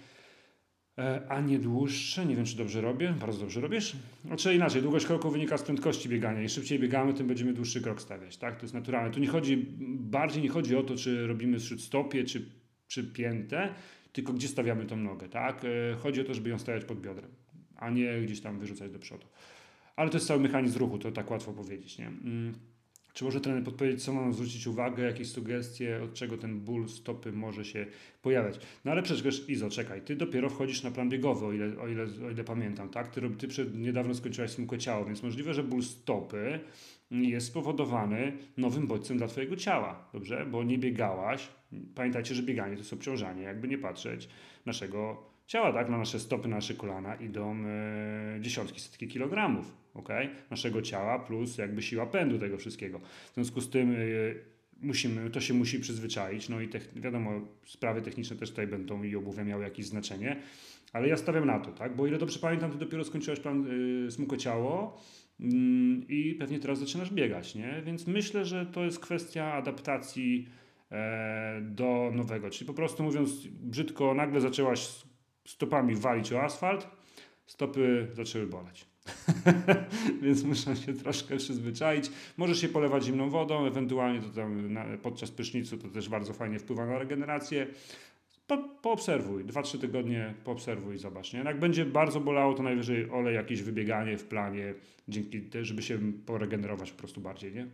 E, a nie dłuższe. Nie wiem, czy dobrze robię. Bardzo dobrze robisz. Znaczy inaczej, długość kroku wynika z prędkości biegania. Im szybciej biegamy, tym będziemy dłuższy krok stawiać. Tak? To jest naturalne. Tu nie chodzi, bardziej nie chodzi o to, czy robimy stopie, czy, czy piętę, tylko gdzie stawiamy tą nogę. Tak? E, chodzi o to, żeby ją stawiać pod biodrem, a nie gdzieś tam wyrzucać do przodu. Ale to jest cały mechanizm ruchu, to tak łatwo powiedzieć. Nie? Czy może trener podpowiedzieć, co mam zwrócić uwagę, jakieś sugestie, od czego ten ból stopy może się pojawiać? No ale przecież Izo, czekaj, ty dopiero wchodzisz na plan biegowy, o ile, o ile, o ile pamiętam, tak? Ty, ty przed, niedawno skończyłaś smukłe ciało, więc możliwe, że ból stopy jest spowodowany nowym bodźcem dla twojego ciała, dobrze? Bo nie biegałaś. Pamiętajcie, że bieganie to jest obciążanie, jakby nie patrzeć naszego ciała, tak? Na nasze stopy, na nasze kolana idą e, dziesiątki, setki kilogramów, ok? Naszego ciała plus jakby siła pędu tego wszystkiego. W związku z tym e, musimy, to się musi przyzwyczaić, no i wiadomo, sprawy techniczne też tutaj będą i obuwia miały jakieś znaczenie, ale ja stawiam na to, tak? Bo ile dobrze pamiętam, ty dopiero skończyłaś plan y, smukłe ciało, mm, i pewnie teraz zaczynasz biegać, nie? Więc myślę, że to jest kwestia adaptacji e, do nowego. Czyli po prostu mówiąc brzydko, nagle zaczęłaś stopami walić o asfalt, stopy zaczęły boleć. Więc muszę się troszkę przyzwyczaić. Możesz się polewać zimną wodą, ewentualnie to tam na, podczas prysznicu to też bardzo fajnie wpływa na regenerację. Po, poobserwuj, 2-3 tygodnie poobserwuj i zobacz. Nie? Jak będzie bardzo bolało, to najwyżej olej jakieś wybieganie w planie, dzięki żeby się poregenerować po prostu bardziej. Nie?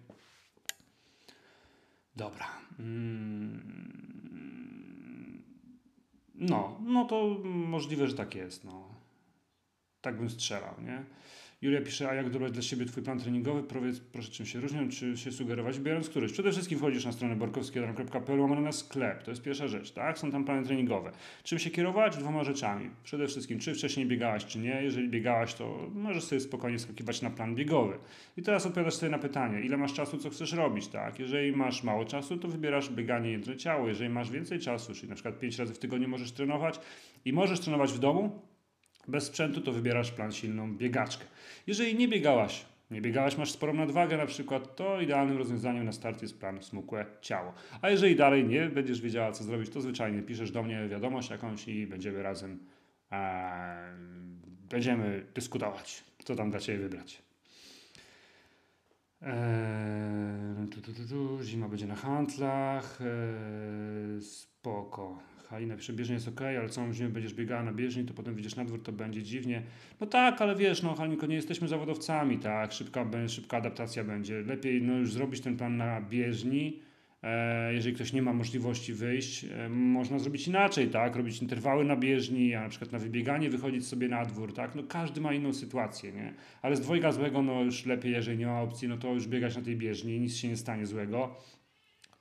Dobra. Mm. No, no to możliwe, że tak jest. No. Tak bym strzelał, nie? Julia pisze, a jak dobrać dla siebie Twój plan treningowy? Powiedz proszę, czym się różnią, czy się sugerować, biorąc któryś. Przede wszystkim wchodzisz na stronę borkowskiego.pl, łamane na sklep. To jest pierwsza rzecz, tak? Są tam plany treningowe. Czym się kierować? Dwoma rzeczami. Przede wszystkim, czy wcześniej biegałaś, czy nie. Jeżeli biegałaś, to możesz sobie spokojnie skakiwać na plan biegowy. I teraz odpowiadasz sobie na pytanie, ile masz czasu, co chcesz robić, tak? Jeżeli masz mało czasu, to wybierasz bieganie jedno ciało. Jeżeli masz więcej czasu, czyli na przykład 5 razy w tygodniu możesz trenować i możesz trenować w domu, bez sprzętu to wybierasz plan silną biegaczkę. Jeżeli nie biegałaś, nie biegałaś, masz sporą nadwagę na przykład, to idealnym rozwiązaniem na start jest plan smukłe ciało. A jeżeli dalej nie będziesz wiedziała, co zrobić, to zwyczajnie piszesz do mnie wiadomość jakąś i będziemy razem e, będziemy dyskutować, co tam dla Ciebie wybrać. Eee, tu, tu, tu, Zima będzie na handlach. Eee, spoko. Halina pisze, bieżnia jest ok, ale całą zimę będziesz biegała na bieżni, to potem wyjdziesz na dwór, to będzie dziwnie. No tak, ale wiesz, no Halinko, nie jesteśmy zawodowcami, tak, szybka, szybka adaptacja będzie. Lepiej no, już zrobić ten plan na bieżni, e, jeżeli ktoś nie ma możliwości wyjść, e, można zrobić inaczej, tak, robić interwały na bieżni, a na przykład na wybieganie wychodzić sobie na dwór, tak, no każdy ma inną sytuację, nie, ale z dwojga złego, no już lepiej, jeżeli nie ma opcji, no to już biegać na tej bieżni, nic się nie stanie złego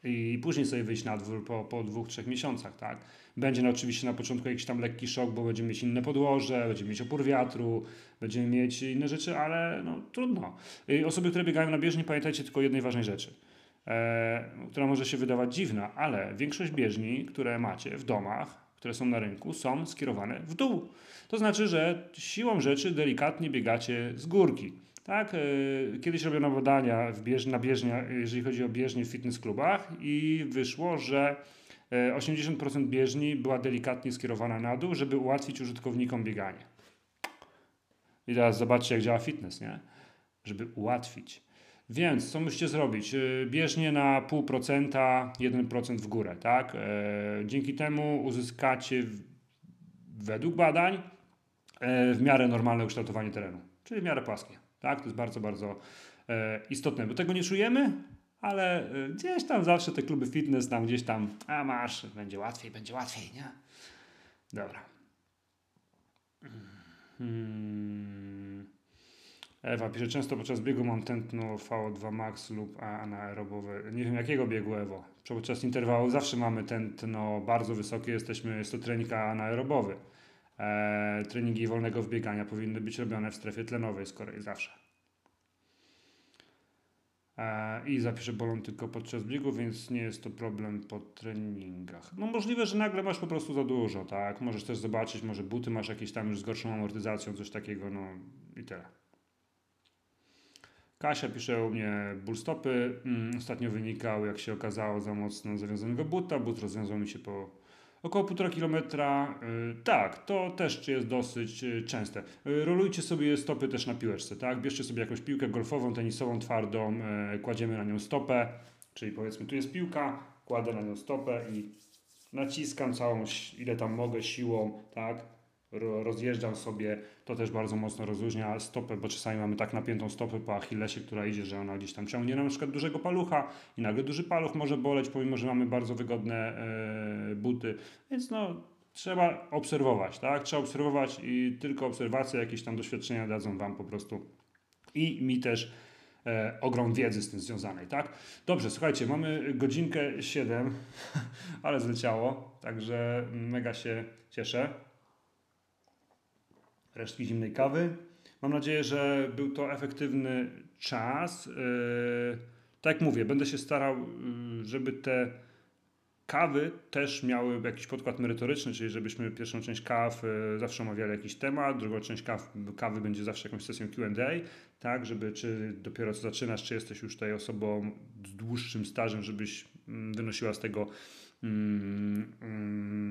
i później sobie wyjść na dwór po, po dwóch, trzech miesiącach, tak? Będzie no oczywiście na początku jakiś tam lekki szok, bo będziemy mieć inne podłoże, będziemy mieć opór wiatru, będziemy mieć inne rzeczy, ale no trudno. I osoby, które biegają na bieżni, pamiętajcie tylko jednej ważnej rzeczy, e, która może się wydawać dziwna, ale większość bieżni, które macie w domach, które są na rynku, są skierowane w dół. To znaczy, że siłą rzeczy delikatnie biegacie z górki. Tak, e, kiedyś robiono badania w bież, na bieżnia, jeżeli chodzi o bieżnie w fitness klubach i wyszło, że 80% e, bieżni była delikatnie skierowana na dół, żeby ułatwić użytkownikom bieganie. I teraz zobaczcie, jak działa fitness, nie? Żeby ułatwić. Więc co musicie zrobić? E, bieżnie na 0,5%, 1% w górę, tak? Dzięki temu uzyskacie według badań w miarę normalne ukształtowanie terenu, czyli w miarę płaskie. Tak? To jest bardzo, bardzo e, istotne, bo tego nie czujemy, ale e, gdzieś tam zawsze te kluby fitness, tam gdzieś tam, a masz, będzie łatwiej, będzie łatwiej, nie? Dobra. Hmm. Ewa pisze, często podczas biegu mam tętno VO2 max lub anaerobowe. Nie wiem jakiego biegu Ewo. Podczas interwału zawsze mamy tętno bardzo wysokie, jesteśmy, jest to trening anaerobowy e, treningi wolnego wbiegania powinny być robione w strefie tlenowej z kolei zawsze. E, I zapiszę bolą tylko podczas biegu, więc nie jest to problem po treningach. No możliwe, że nagle masz po prostu za dużo, tak? Możesz też zobaczyć, może buty masz jakieś tam już z gorszą amortyzacją, coś takiego, no i tyle. Kasia pisze u mnie ból stopy. Mm, ostatnio wynikał, jak się okazało, za mocno zawiązanego buta. But rozwiązał mi się po Około 1,5 kilometra, y, tak, to też jest dosyć y, częste. Y, rolujcie sobie stopy też na piłeczce, tak? Bierzcie sobie jakąś piłkę golfową, tenisową, twardą, kładziemy na nią stopę, czyli powiedzmy tu jest piłka, kładę na nią stopę i naciskam całą, ile tam mogę siłą, tak? Rozjeżdżam sobie, to też bardzo mocno rozluźnia stopę, bo czasami mamy tak napiętą stopę po achillesie, która idzie, że ona gdzieś tam ciągnie na przykład dużego palucha i nagle duży paluch może boleć, pomimo, że mamy bardzo wygodne e, buty, więc no trzeba obserwować, tak? Trzeba obserwować i tylko obserwacje, jakieś tam doświadczenia dadzą Wam po prostu i mi też e, ogrom wiedzy z tym związanej, tak? Dobrze, słuchajcie, mamy godzinkę 7, ale zleciało, także mega się cieszę resztki zimnej kawy. Mam nadzieję, że był to efektywny czas. Yy, tak jak mówię, będę się starał, yy, żeby te kawy też miały jakiś podkład merytoryczny, czyli żebyśmy pierwszą część kaw yy, zawsze omawiali jakiś temat, drugą część kaw, kawy będzie zawsze jakąś sesją Q&A, tak, żeby czy dopiero co zaczynasz, czy jesteś już tutaj osobą z dłuższym stażem, żebyś mm, wynosiła z tego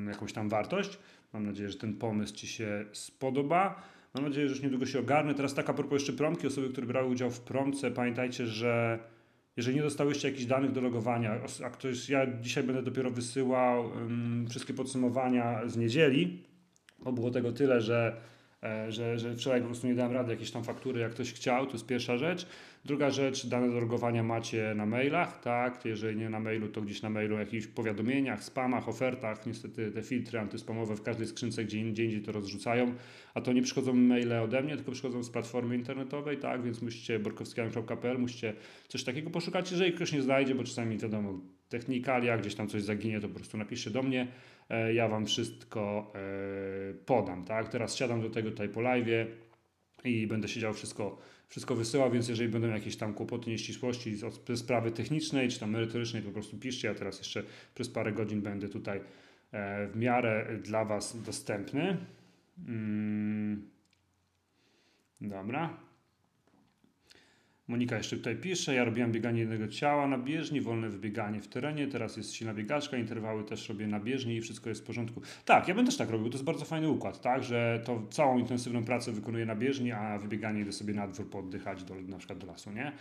jakąś tam wartość. Mam nadzieję, że ten pomysł Ci się spodoba. Mam nadzieję, że już niedługo się ogarnę. Teraz taka propos jeszcze promki, osoby, które brały udział w promce, pamiętajcie, że jeżeli nie dostałyście jakichś danych do logowania, a ktoś, ja dzisiaj będę dopiero wysyłał um, wszystkie podsumowania z niedzieli, bo było tego tyle, że że, że wczoraj po prostu nie dałem rady jakieś tam faktury, jak ktoś chciał, to jest pierwsza rzecz. Druga rzecz, dane do logowania macie na mailach, tak, jeżeli nie na mailu, to gdzieś na mailu, jakichś powiadomieniach, spamach, ofertach, niestety te filtry antyspamowe w każdej skrzynce gdzie indziej, to rozrzucają, a to nie przychodzą maile ode mnie, tylko przychodzą z platformy internetowej, tak, więc musicie borkowskian.pl, musicie coś takiego poszukać, jeżeli ktoś nie znajdzie, bo czasami wiadomo, technikalia, gdzieś tam coś zaginie, to po prostu napiszcie do mnie, e, ja Wam wszystko e, podam, tak, teraz siadam do tego tutaj po live i będę siedział wszystko wszystko wysyła, więc jeżeli będą jakieś tam kłopoty, nieścisłości ze sprawy technicznej czy tam merytorycznej, to po prostu piszcie. Ja teraz jeszcze przez parę godzin będę tutaj e, w miarę dla Was dostępny. Mm. Dobra. Monika jeszcze tutaj pisze, ja robiłam bieganie jednego ciała na bieżni, wolne wybieganie w terenie, teraz jest silna biegaczka, interwały też robię na bieżni i wszystko jest w porządku. Tak, ja bym też tak robił, to jest bardzo fajny układ, tak, że to całą intensywną pracę wykonuję na bieżni, a wybieganie idę sobie na dwór poddychać do, na przykład do lasu, nie?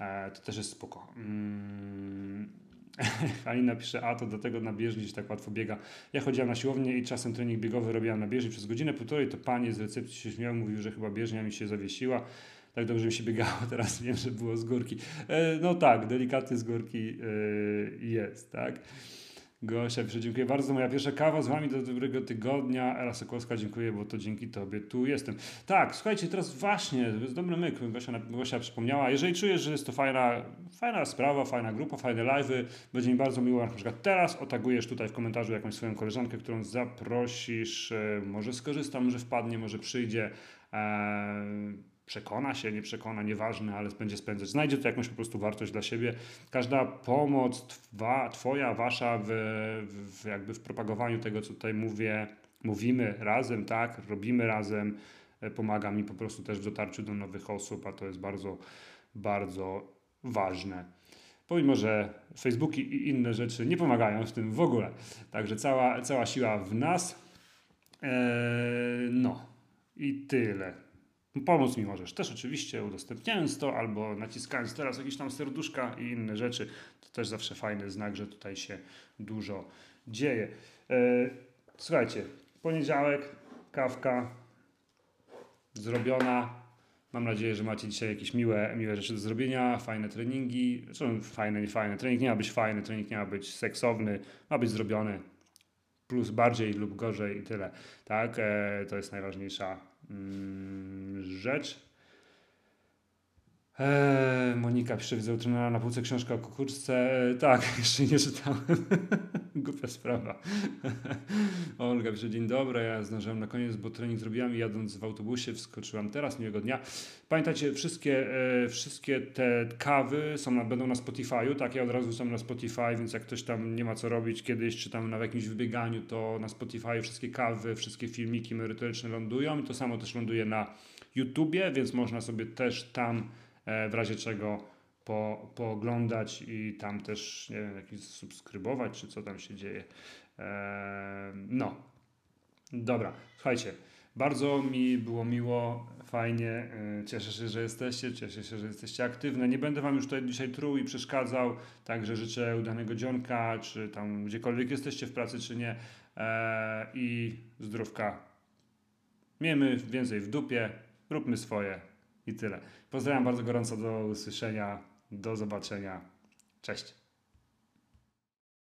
E, to też jest spoko. Mm. Alina pisze, a to do tego na bieżni się tak łatwo biega. Ja chodziłam na siłownię i czasem trening biegowy robiłam na bieżni przez godzinę, półtorej, to panie z recepcji się śmiały, mówił, że chyba bieżnia mi się zawiesiła tak dobrze mi się biegało, teraz wiem, że było z górki. E, no tak, delikatnie z górki e, jest, tak. Gosia pisze, dziękuję bardzo. Moja pierwsza kawa z Wami do dobrego tygodnia. Ela Sokolska, dziękuję, bo to dzięki Tobie tu jestem. Tak, słuchajcie, teraz właśnie, to jest dobry myk, Gosia, Gosia przypomniała. Jeżeli czujesz, że jest to fajna, fajna sprawa, fajna grupa, fajne live'y, będzie mi bardzo miło, na przykład teraz otagujesz tutaj w komentarzu jakąś swoją koleżankę, którą zaprosisz, e, może skorzysta, może wpadnie, może przyjdzie. Eee, przekona się, nie przekona, nieważne, ale będzie spędzać. Znajdzie to jakąś po prostu wartość dla siebie. Każda pomoc twa, twoja, wasza w, w, jakby w propagowaniu tego, co tutaj mówię, mówimy razem, tak, robimy razem, e, pomaga mi po prostu też w dotarciu do nowych osób, a to jest bardzo, bardzo ważne. Pomimo, że Facebooki i inne rzeczy nie pomagają w tym w ogóle. Także cała, cała siła w nas. Eee, no i tyle. Pomóc mi możesz też oczywiście udostępniając to albo naciskając teraz jakieś tam serduszka i inne rzeczy. To też zawsze fajny znak, że tutaj się dużo dzieje. E, słuchajcie, poniedziałek, kawka zrobiona. Mam nadzieję, że macie dzisiaj jakieś miłe, miłe rzeczy do zrobienia, fajne treningi. Zresztą fajne, nie fajne. Trening nie ma być fajny, trening nie ma być seksowny, ma być zrobiony. Plus bardziej lub gorzej i tyle. Tak, e, to jest najważniejsza rzecz. Eee, Monika widzę trenera na półce książka o kukuczce. Eee, tak, jeszcze nie czytałem. Głupia sprawa. Olga pisze, dzień dobry, ja zdążyłem na koniec, bo trening zrobiłam i jadąc w autobusie wskoczyłam teraz, miłego dnia. Pamiętajcie, wszystkie, e, wszystkie te kawy są na, będą na Spotify'u, tak, ja od razu są na Spotify, więc jak ktoś tam nie ma co robić kiedyś, czy tam na jakimś wybieganiu, to na Spotify wszystkie kawy, wszystkie filmiki merytoryczne lądują i to samo też ląduje na YouTubie, więc można sobie też tam w razie czego po, pooglądać i tam też, nie wiem, jakiś subskrybować, czy co tam się dzieje. E, no, dobra, słuchajcie, bardzo mi było miło, fajnie, e, cieszę się, że jesteście, cieszę się, że jesteście aktywne. Nie będę Wam już tutaj dzisiaj truł i przeszkadzał, także życzę udanego dzionka, czy tam gdziekolwiek jesteście w pracy, czy nie i zdrówka. Miejmy więcej w dupie, róbmy swoje i tyle. Pozdrawiam bardzo gorąco, do usłyszenia, do zobaczenia. Cześć.